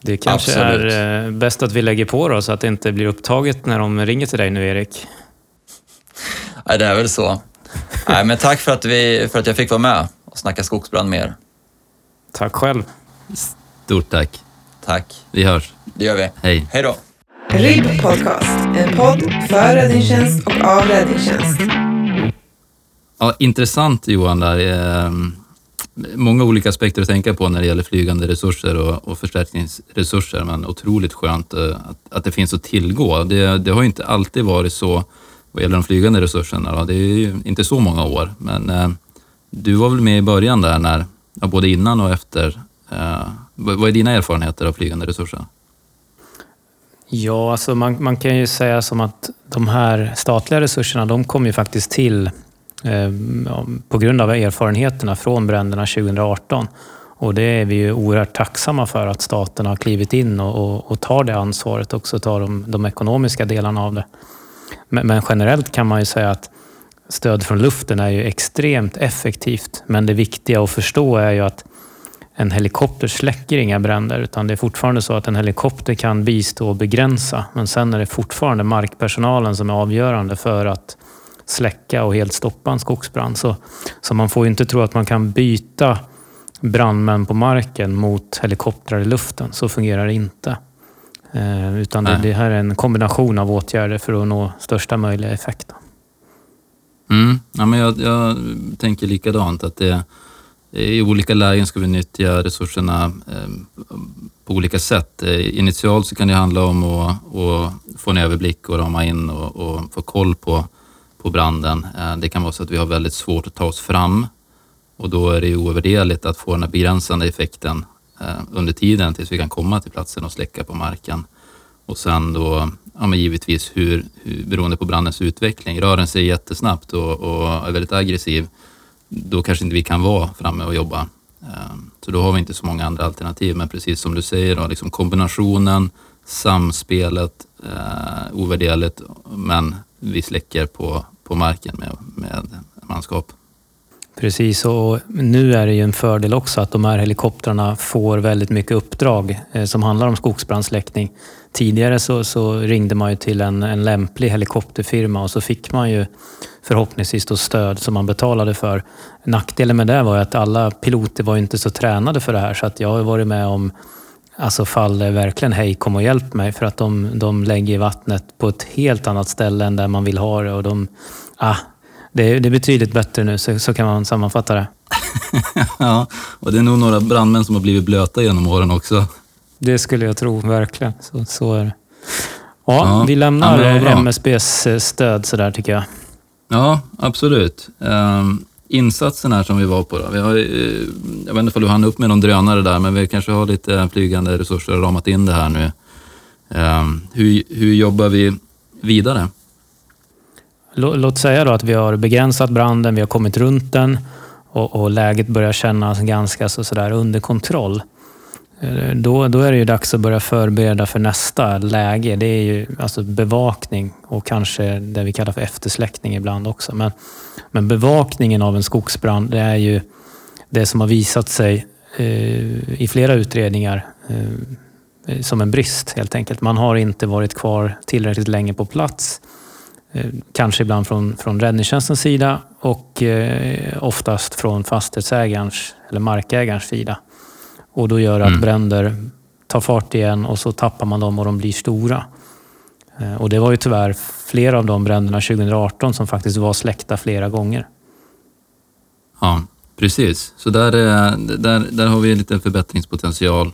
Det kanske Absolut. är eh, bäst att vi lägger på då så att det inte blir upptaget när de ringer till dig nu, Erik. Nej, det är väl så. Nej, men tack för att, vi, för att jag fick vara med och snacka skogsbrand med er. Tack själv. Stort tack. Tack. Vi hörs. Det gör vi. Hej. Hej då. RIB Podcast, en podd för räddningstjänst och av räddningstjänst. Ja, intressant Johan där. Ehm, många olika aspekter att tänka på när det gäller flygande resurser och, och förstärkningsresurser, men otroligt skönt eh, att, att det finns att tillgå. Det, det har ju inte alltid varit så vad gäller de flygande resurserna. Det är ju inte så många år, men eh, du var väl med i början där, när, både innan och efter. Eh, vad är dina erfarenheter av flygande resurser? Ja, alltså man, man kan ju säga som att de här statliga resurserna, de kom ju faktiskt till eh, på grund av erfarenheterna från bränderna 2018. Och det är vi ju oerhört tacksamma för att staten har klivit in och, och, och tar det ansvaret också, tar de, de ekonomiska delarna av det. Men, men generellt kan man ju säga att stöd från luften är ju extremt effektivt. Men det viktiga att förstå är ju att en helikopter släcker inga bränder utan det är fortfarande så att en helikopter kan bistå och begränsa. Men sen är det fortfarande markpersonalen som är avgörande för att släcka och helt stoppa en skogsbrand. Så, så man får ju inte tro att man kan byta brandmän på marken mot helikoptrar i luften. Så fungerar det inte. Eh, utan det, det, här är en kombination av åtgärder för att nå största möjliga effekt. Mm. Ja, men jag, jag tänker likadant, att det, i olika lägen ska vi nyttja resurserna eh, på olika sätt. Eh, initialt så kan det handla om att, att få en överblick och rama in och, och, få koll på, på branden. Eh, det kan vara så att vi har väldigt svårt att ta oss fram och då är det ju ovärderligt att få den här begränsande effekten under tiden tills vi kan komma till platsen och släcka på marken. Och sen då, ja men givetvis hur, hur, beroende på brandens utveckling, rör den sig jättesnabbt och, och är väldigt aggressiv, då kanske inte vi kan vara framme och jobba. Ehm, så då har vi inte så många andra alternativ. Men precis som du säger, då, liksom kombinationen, samspelet, eh, ovärderligt, men vi släcker på, på marken med, med manskap. Precis, och nu är det ju en fördel också att de här helikoptrarna får väldigt mycket uppdrag eh, som handlar om skogsbrandsläckning. Tidigare så, så, ringde man ju till en, en lämplig helikopterfirma och så fick man ju förhoppningsvis då stöd som man betalade för. Nackdelen med det var ju att alla piloter var inte så tränade för det här så att jag har varit med om alltså fall där verkligen hej kom och hjälp mig för att de, de lägger vattnet på ett helt annat ställe än där man vill ha det och de, ah, det, det är betydligt bättre nu, så, så kan man sammanfatta det. ja, och det är nog några brandmän som har blivit blöta genom åren också. Det skulle jag tro, verkligen. Så, så är det. Ja, ja vi lämnar ja, MSBs eh, stöd sådär tycker jag. Ja, absolut. Um, insatsen här som vi var på då. Vi har, uh, jag vet inte om du hann upp med någon drönare där, men vi kanske har lite flygande resurser och ramat in det här nu. Um, hur, hur jobbar vi vidare? Låt säga då att vi har begränsat branden, vi har kommit runt den och, och läget börjar kännas ganska så, så under kontroll. Då, då är det ju dags att börja förbereda för nästa läge. Det är ju alltså bevakning och kanske det vi kallar för eftersläckning ibland också. Men, men bevakningen av en skogsbrand, det är ju det som har visat sig eh, i flera utredningar eh, som en brist helt enkelt. Man har inte varit kvar tillräckligt länge på plats. Eh, kanske ibland från, från räddningstjänstens sida och eh, oftast från fastighetsägarens eller markägarens sida. Och då gör att mm. bränder tar fart igen och så tappar man dem och de blir stora. Eh, och det var ju tyvärr flera av de bränderna 2018 som faktiskt var släckta flera gånger. Ja, precis. Så där, där, där har vi lite förbättringspotential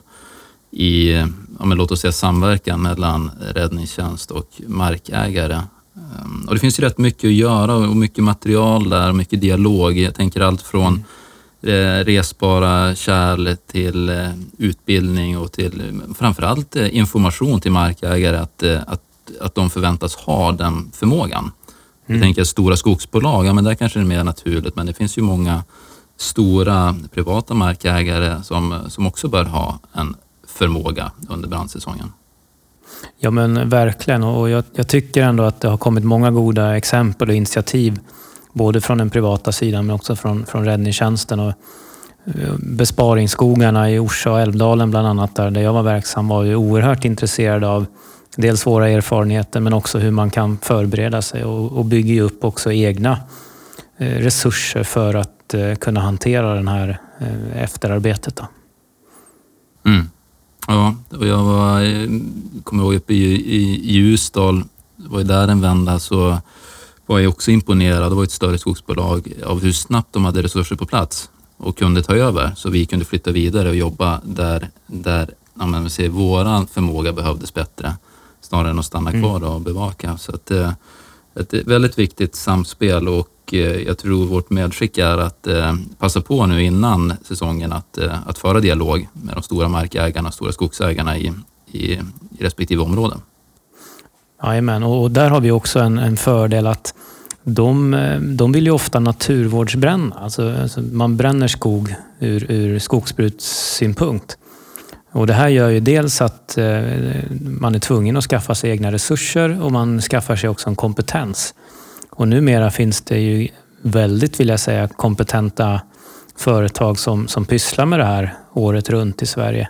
i, ja, men låt oss säga samverkan mellan räddningstjänst och markägare. Ehm, och det finns ju rätt mycket att göra och mycket material där, mycket dialog. Jag tänker allt från mm Eh, resbara kärl till eh, utbildning och till framförallt eh, information till markägare att, att, att de förväntas ha den förmågan. Mm. Jag tänker stora skogsbolag, ja men där kanske det är mer naturligt men det finns ju många stora privata markägare som, som också bör ha en förmåga under brandsäsongen. Ja men verkligen och jag, jag tycker ändå att det har kommit många goda exempel och initiativ Både från den privata sidan men också från, från räddningstjänsten. Och eh, besparingsskogarna i Orsa och Älvdalen bland annat, där, där jag var verksam, var ju oerhört intresserade av dels våra erfarenheter men också hur man kan förbereda sig och, och bygga upp också egna eh, resurser för att eh, kunna hantera det här eh, efterarbetet. Då. Mm. Ja, och jag var, eh, kommer ihåg uppe i, i Ljusdal, var ju där en vända, så var jag också imponerad. Det var ett större skogsbolag av hur snabbt de hade resurser på plats och kunde ta över så vi kunde flytta vidare och jobba där, där ja, men, säger, våran förmåga behövdes bättre snarare än att stanna mm. kvar och bevaka. Så att, eh, ett väldigt viktigt samspel och eh, jag tror vårt medskick är att eh, passa på nu innan säsongen att, att föra dialog med de stora markägarna, stora skogsägarna i, i, i respektive område. Jajamän, och där har vi också en, en fördel att de, de vill ju ofta naturvårdsbränna. Alltså, alltså man bränner skog ur, ur skogsbrukssynpunkt. Och det här gör ju dels att eh, man är tvungen att skaffa sig egna resurser och man skaffar sig också en kompetens. Och numera finns det ju väldigt, vill jag säga, kompetenta företag som, som pysslar med det här året runt i Sverige.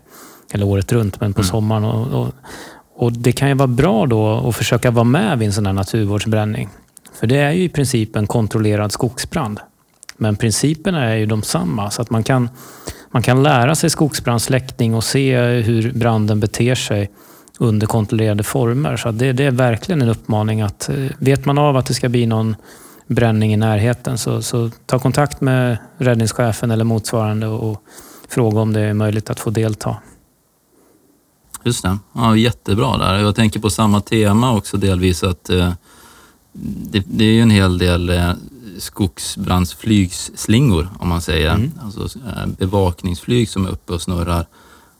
Eller året runt, men på mm. sommaren. Och, och, och, det kan ju vara bra då att försöka vara med vid en sån här naturvårdsbränning. För det är ju i princip en kontrollerad skogsbrand. Men principerna är ju de samma, så att man kan, man kan lära sig skogsbrandsläckning och se hur branden beter sig under kontrollerade former. Så det, det, är verkligen en uppmaning att eh, vet man av att det ska bli någon bränning i närheten så, så ta kontakt med räddningschefen eller motsvarande och fråga om det är möjligt att få delta. Just det. Ja, jättebra där. Jag tänker på samma tema också delvis att eh, det, det, är ju en hel del eh, skogsbrandsflygslingor om man säger. Mm. Alltså eh, bevakningsflyg som är uppe och snurrar.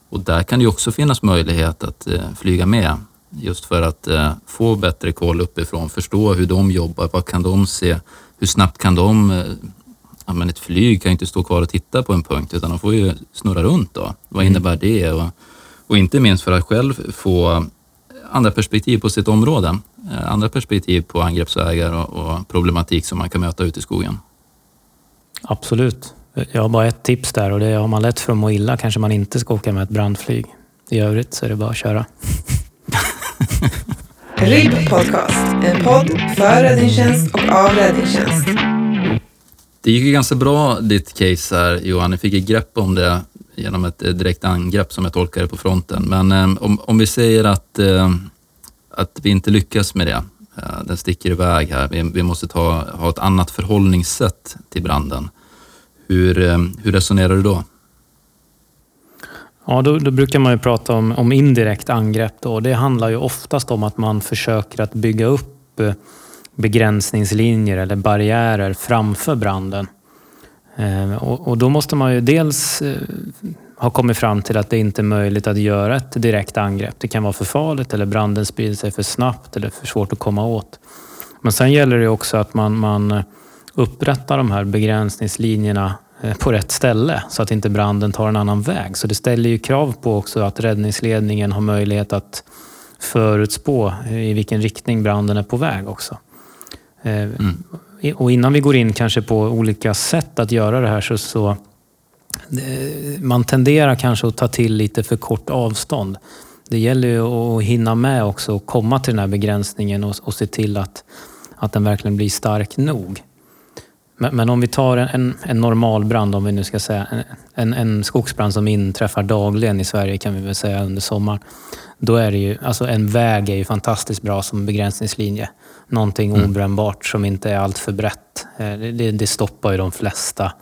Och där kan det också finnas möjlighet att eh, flyga med just för att eh, få bättre koll uppifrån, förstå hur de jobbar, vad kan de se, hur snabbt kan de eh, Ja, men ett flyg kan ju inte stå kvar och titta på en punkt utan de får ju snurra runt då. Vad mm. innebär det? Och, och inte minst för att själv få andra perspektiv på sitt område. Eh, andra perspektiv på angreppsvägar och, och problematik som man kan möta ute i skogen. Absolut. Jag har bara ett tips där och det är har man lätt för att må illa kanske man inte ska åka med ett brandflyg. I övrigt så är det bara att köra. RIB Podcast, en podd för räddningstjänst och av räddningstjänst. Det gick ju ganska bra ditt case här Johan. Ni fick ett grepp om det genom ett direkt angrepp som jag tolkar det på fronten. Men ehm, om, om vi säger att, ehm, att vi inte lyckas med det, eh, den sticker iväg här, vi, vi måste ta, ha ett annat förhållningssätt till branden. Hur, ehm, hur resonerar du då? Ja, då, då, brukar man ju prata om, om indirekt angrepp. Då. Det handlar ju oftast om att man försöker att bygga upp eh, begränsningslinjer eller barriärer framför branden. Eh, och, och, då måste man ju dels eh, ha kommit fram till att det inte är möjligt att göra ett direkt angrepp. Det kan vara för farligt eller branden sprider sig för snabbt eller för svårt att komma åt. Men sen gäller det också att man, man eh, upprättar de här begränsningslinjerna på rätt ställe så att inte branden tar en annan väg. Så det ställer ju krav på också att räddningsledningen har möjlighet att förutspå i vilken riktning branden är på väg också. Mm. Och innan vi går in kanske på olika sätt att göra det här så, så man tenderar kanske att ta till lite för kort avstånd. Det gäller ju att hinna med också och komma till den här begränsningen och, och se till att, att den verkligen blir stark nog. Men, men om vi tar en, en, normal brand, om vi nu ska säga, en, en skogsbrand som inträffar dagligen i Sverige kan vi väl säga under sommaren. Då är det ju, alltså en väg är ju fantastiskt bra som begränsningslinje någonting mm. obrännbart som inte är allt för brett. Eh, det, det, stoppar ju de flesta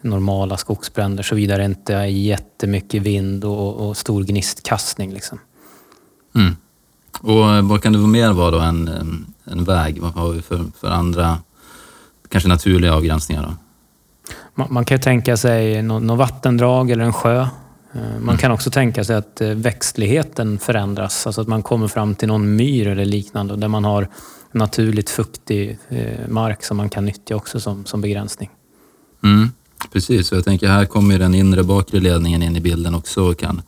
normala skogsbränder såvida det inte är jättemycket vind och, och stor gnistkastning. Liksom. Mm. Och vad kan det mer vara då än en, en väg? Vad har vi för, för andra, kanske naturliga avgränsningar? Då? Man, man kan tänka sig något, något vattendrag eller en sjö. Eh, man mm. kan också tänka sig att eh, växtligheten förändras, alltså att man kommer fram till någon myr eller liknande där man har naturligt fuktig eh, mark som man kan nyttja också som, som begränsning. Mm, precis, och jag tänker här kommer den inre bakre ledningen in i bilden också och kan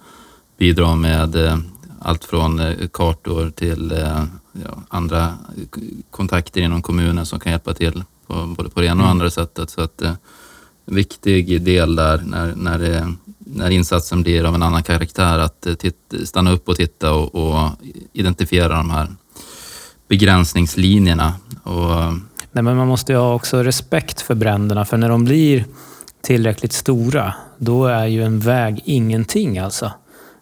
bidra med allt från kartor till ja, andra kontakter inom kommunen som kan hjälpa till på, både på det ena och mm. andra sättet. Så att, en viktig del där när, när, det, när insatsen blir av en annan karaktär att titt, stanna upp och titta och, och identifiera de här begränsningslinjerna. Och... Nej, men man måste ju ha också respekt för bränderna, för när de blir tillräckligt stora, då är ju en väg ingenting alltså.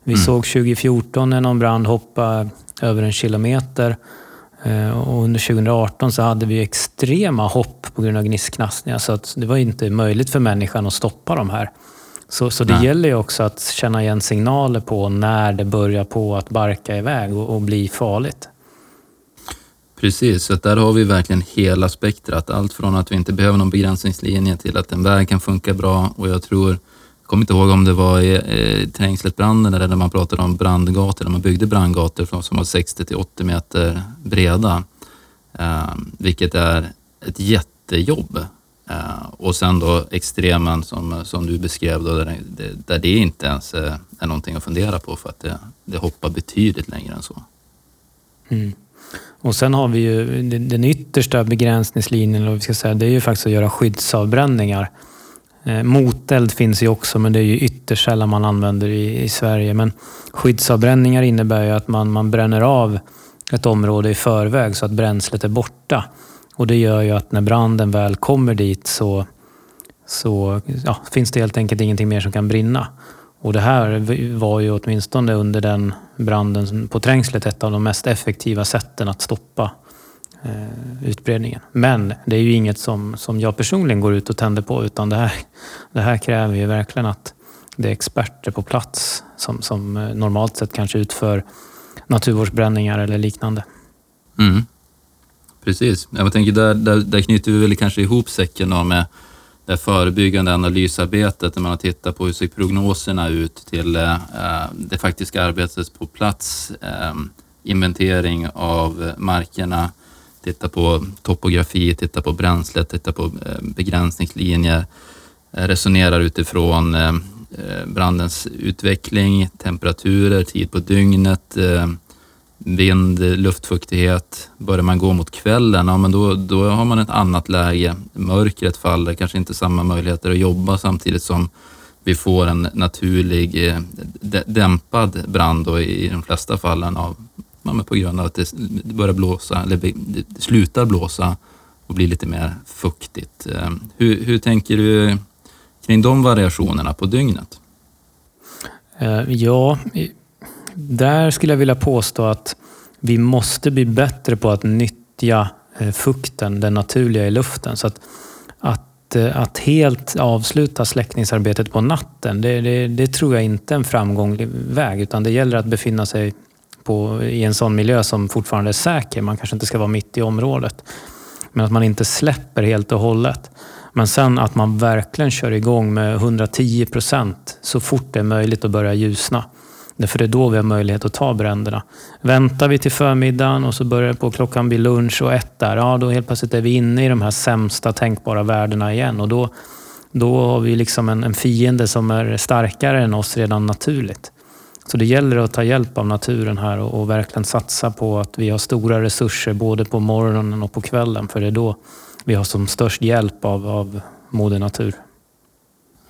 Vi mm. såg 2014 när någon brand hoppade över en kilometer eh, och under 2018 så hade vi extrema hopp på grund av gnistknastningar så att det var inte möjligt för människan att stoppa de här. Så, så det Nej. gäller ju också att känna igen signaler på när det börjar på att barka iväg och, och bli farligt. Precis, så där har vi verkligen hela spektrat. Allt från att vi inte behöver någon begränsningslinje till att en väg kan funka bra och jag tror, kommer inte ihåg om det var i eh, Trängsletbranden eller när man pratade om brandgator, när man byggde brandgator som var 60 till 80 meter breda. Eh, vilket är ett jättejobb Eh, och sen då extremen som, som du beskrev, då, där, det, där det inte ens är, är någonting att fundera på för att det, det hoppar betydligt längre än så. Mm. Och sen har vi ju den yttersta begränsningslinjen, eller vi ska säga, det är ju faktiskt att göra skyddsavbränningar. Eh, moteld finns ju också, men det är ju ytterst sällan man använder i, i Sverige. Men skyddsavbränningar innebär ju att man, man bränner av ett område i förväg så att bränslet är borta. Och det gör ju att när branden väl kommer dit så, så ja, finns det helt enkelt ingenting mer som kan brinna. Och det här var ju åtminstone under den branden på Trängslet ett av de mest effektiva sätten att stoppa eh, utbredningen. Men det är ju inget som, som jag personligen går ut och tänder på utan det här, det här kräver ju verkligen att det är experter på plats som, som eh, normalt sett kanske utför naturvårdsbränningar eller liknande. Mm. Precis. Jag tänker där, där, där knyter vi väl kanske ihop säcken med det förebyggande analysarbetet när man har tittat på hur ser prognoserna ut till eh, det faktiska arbetet på plats, eh, inventering av markerna, titta på topografi, titta på bränslet, titta på eh, begränsningslinjer, eh, resonerar utifrån eh, brandens utveckling, temperaturer, tid på dygnet, vind, luftfuktighet. Börjar man gå mot kvällen, ja, men då, då har man ett annat läge. Mörkret faller, kanske inte samma möjligheter att jobba samtidigt som vi får en naturlig dämpad brand då, i de flesta fallen av, ja, på grund av att det börjar blåsa, eller det slutar blåsa och blir lite mer fuktigt. Ehm, hur, hur tänker du kring de variationerna på dygnet? Ehm, ja, där skulle jag vilja påstå att vi måste bli bättre på att nyttja eh, fukten, den naturliga i luften. Så att, att, eh, att helt avsluta släckningsarbetet på natten, det, det, det, tror jag inte är en framgånglig väg. Utan det gäller att befinna sig på, i en sån miljö som fortfarande är säker. Man kanske inte ska vara mitt i området. Men att man inte släpper helt och hållet. Men sen att man verkligen kör igång med 110 procent så fort det är möjligt att börja ljusna. För det är då vi har möjlighet att ta bränderna. Väntar vi till förmiddagen och så börjar på klockan bli lunch och ett där, ja då helt plötsligt är vi inne i de här sämsta tänkbara värdena igen. Och då, då har vi liksom en, en fiende som är starkare än oss redan naturligt. Så det gäller att ta hjälp av naturen här och, och, verkligen satsa på att vi har stora resurser både på morgonen och på kvällen. För det är då vi har som störst hjälp av, av moder natur.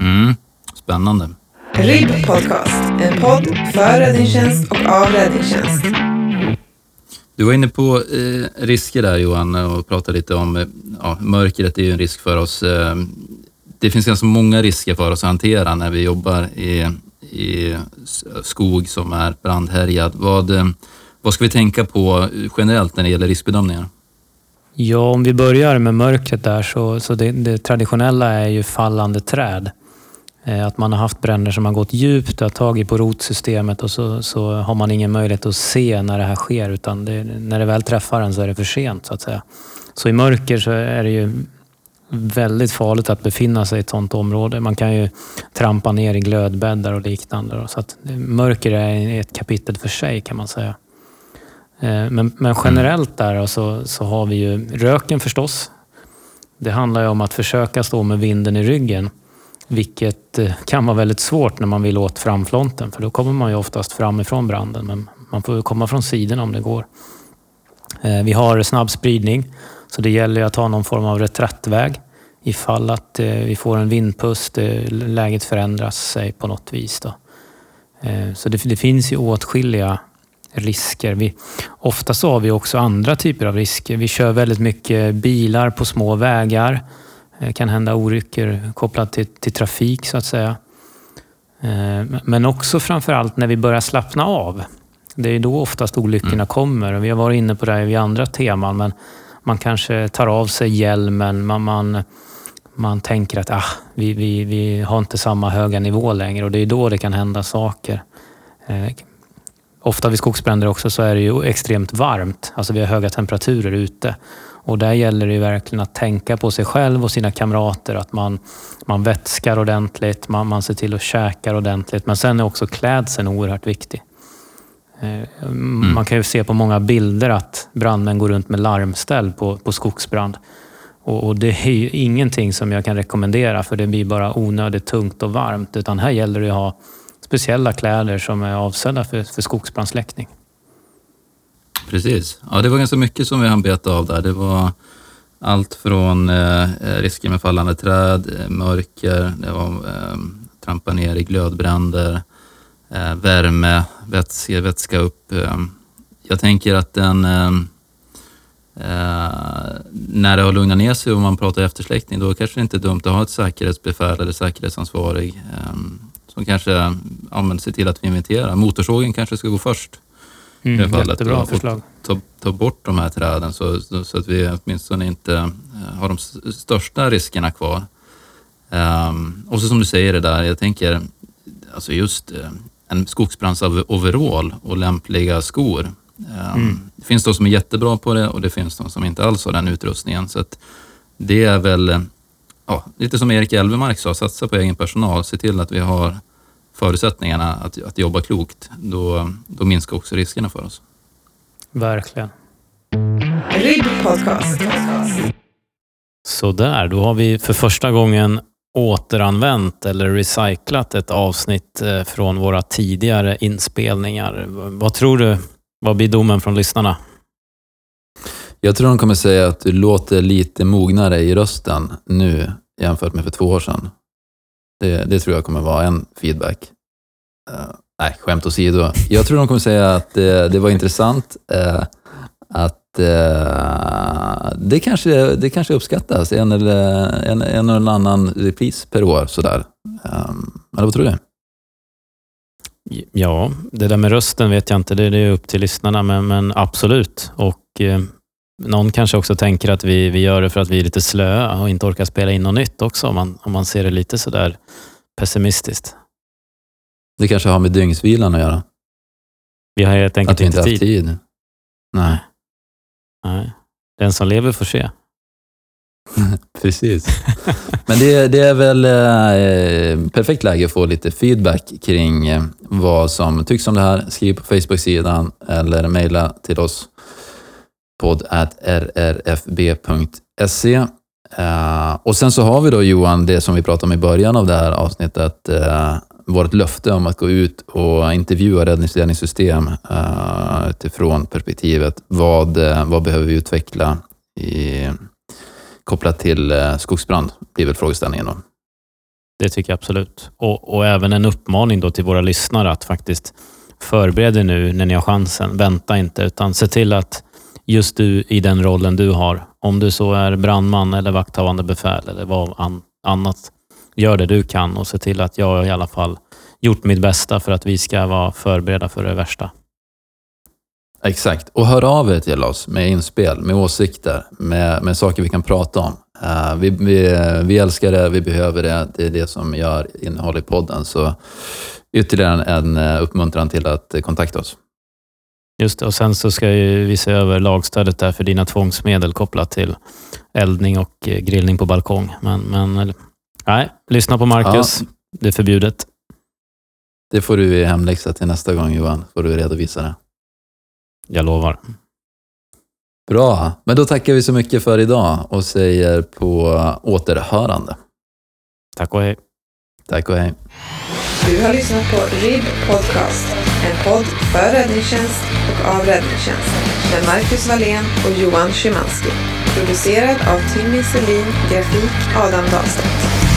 Mm, spännande. RIB Podcast, en podd för räddningstjänst och av räddningstjänst. Du var inne på eh, risker där Johan och pratade lite om eh, ja, mörkret är ju en risk för oss. Eh, det finns ganska många risker för oss att hantera när vi jobbar i, i skog som är brandhärjad. Vad, eh, vad ska vi tänka på eh, generellt när det gäller riskbedömningar? Ja, om vi börjar med mörkret där så, så det, det traditionella är ju fallande träd. Eh, att man har haft bränder som har gått djupt och tagit på rotsystemet och så, så har man ingen möjlighet att se när det här sker utan det, när det väl träffar en så är det för sent så att säga. Så i mörker så är det ju väldigt farligt att befinna sig i ett sådant område. Man kan ju trampa ner i glödbäddar och liknande. Så att mörker är ett kapitel för sig kan man säga. Eh, men, men generellt där så, så har vi ju röken förstås. Det handlar ju om att försöka stå med vinden i ryggen vilket eh, kan vara väldigt svårt när man vill åt framfronten för då kommer man ju oftast framifrån branden men man får komma från sidorna om det går. Eh, vi har snabb spridning så det gäller att ha någon form av reträttväg ifall att eh, vi får en vindpust, läget förändras sig på något vis. Då. Så det, det finns ju åtskilliga risker. Vi, ofta så har vi också andra typer av risker. Vi kör väldigt mycket bilar på små vägar det eh, kan hända olyckor kopplat till, till trafik så att säga. Eh, men också framförallt när vi börjar slappna av. Det är då oftast olyckorna mm. kommer. Vi har varit inne på det här vid andra teman, men man kanske tar av sig hjälmen. Man, man, man tänker att ah, vi, vi, vi har inte samma höga nivå längre och det är då det kan hända saker. Eh, ofta vid skogsbränder också så är det ju extremt varmt. Alltså vi har höga temperaturer ute. Och där gäller det verkligen att tänka på sig själv och sina kamrater. Att man, man vätskar ordentligt, man, man ser till att käka ordentligt. Men sen är också klädseln oerhört viktig. Eh, mm. Man kan ju se på många bilder att brandmän går runt med larmställ på, på skogsbrand. Och, och, det är ju ingenting som jag kan rekommendera för det blir bara onödigt tungt och varmt. Utan här gäller det att ha speciella kläder som är avsedda för, för skogsbrandsläckning. Precis. Ja, det var ganska mycket som vi hann beta av där. Det var allt från eh, risker med fallande träd, eh, mörker, det var eh, trampa ner i glödbränder, värme, vätska, vätska upp. Eh, jag tänker att den eh, när det har lugnat ner sig och man pratar eftersläckning, då kanske det inte är dumt att ha ett säkerhetsbefäl eller säkerhetsansvarig som kanske ja, ser till att vi inventerar. Motorsågen kanske ska gå först. Mm, i fallet, jättebra förslag. Ta, ta, bort de här träden så, så, att vi åtminstone inte har de största riskerna kvar. Um, och så som du säger det där, jag tänker alltså just en skogsbrandsoverall och lämpliga skor. Um, mm. Det finns de som är jättebra på det och det finns de som inte alls har den utrustningen. Så att det är väl ja, lite som Erik Elvemark sa, satsa på egen personal. Se till att vi har förutsättningarna att, att jobba klokt. Då, då minskar också riskerna för oss. Verkligen. RIB Podcast. Sådär, då har vi för första gången återanvänt eller recyclat ett avsnitt eh, från våra tidigare inspelningar. Vad tror du? Vad blir domen från lyssnarna? Jag tror de kommer säga att du låter lite mognare i rösten nu jämfört med för två år sedan. Det, det tror jag kommer vara en feedback. Uh, nej, skämt åsido. Jag tror de kommer säga att det, det var intressant, uh, att uh, det, kanske, det kanske uppskattas, en eller en, en eller annan repris per år. Sådär. Um, eller vad tror du? Ja, det där med rösten vet jag inte, det, det är upp till lyssnarna, men, men absolut. Och någon kanske också tänker att vi, vi gör det för att vi är lite slöa och inte orkar spela in något nytt också, om man, om man ser det lite sådär pessimistiskt. Det kanske har med dygnsvilan att göra? Vi har helt enkelt att vi inte tid. tid. Nej. Nej. Den som lever får se. Precis. Men det, det, är väl eh, perfekt läge att få lite feedback kring eh, vad som tycks om det här. Skriv på Facebook-sidan eller mejla till oss podd.rrfb.se. Eh, och sen så har vi då Johan, det som vi pratade om i början av det här avsnittet, eh, vårt löfte om att gå ut och intervjua räddningsledningssystem uh, utifrån perspektivet vad, uh, vad behöver vi utveckla i, kopplat till uh, skogsbrand, blir väl frågeställningen då. Det tycker jag absolut. Och, och även en uppmaning då till våra lyssnare att faktiskt förbereda nu när ni har chansen. Vänta inte, utan se till att just du i den rollen du har. Om du så är brandman eller vakthavande befäl eller vad an, annat. Gör det du kan och se till att jag i alla fall gjort mitt bästa för att vi ska vara förberedda för det värsta. Exakt, och hör av er till oss med inspel, med åsikter, med, med saker vi kan prata om. Uh, vi, vi, vi älskar det, vi behöver det, det är det som gör innehåll i podden. Så ytterligare en, en uppmuntran till att kontakta oss. Just det, och sen så ska vi se över lagstödet där för dina tvångsmedel kopplat till eldning och eh, grillning på balkong. Men, men nej, lyssna på Marcus. Ja. Det är förbjudet. Det får du i hemläxa till nästa gång Johan, får du redovisa det. Jag lovar. Bra, men då tackar vi så mycket för idag och säger på återhörande. Tack och hej. Tack och hej. Du har lyssnat på RIB Podcast, en podd för räddningstjänst och av räddningstjänst med Marcus Wallén och Johan Szymanski. Producerad av Timmy Selin, grafik Adam Dahlstedt.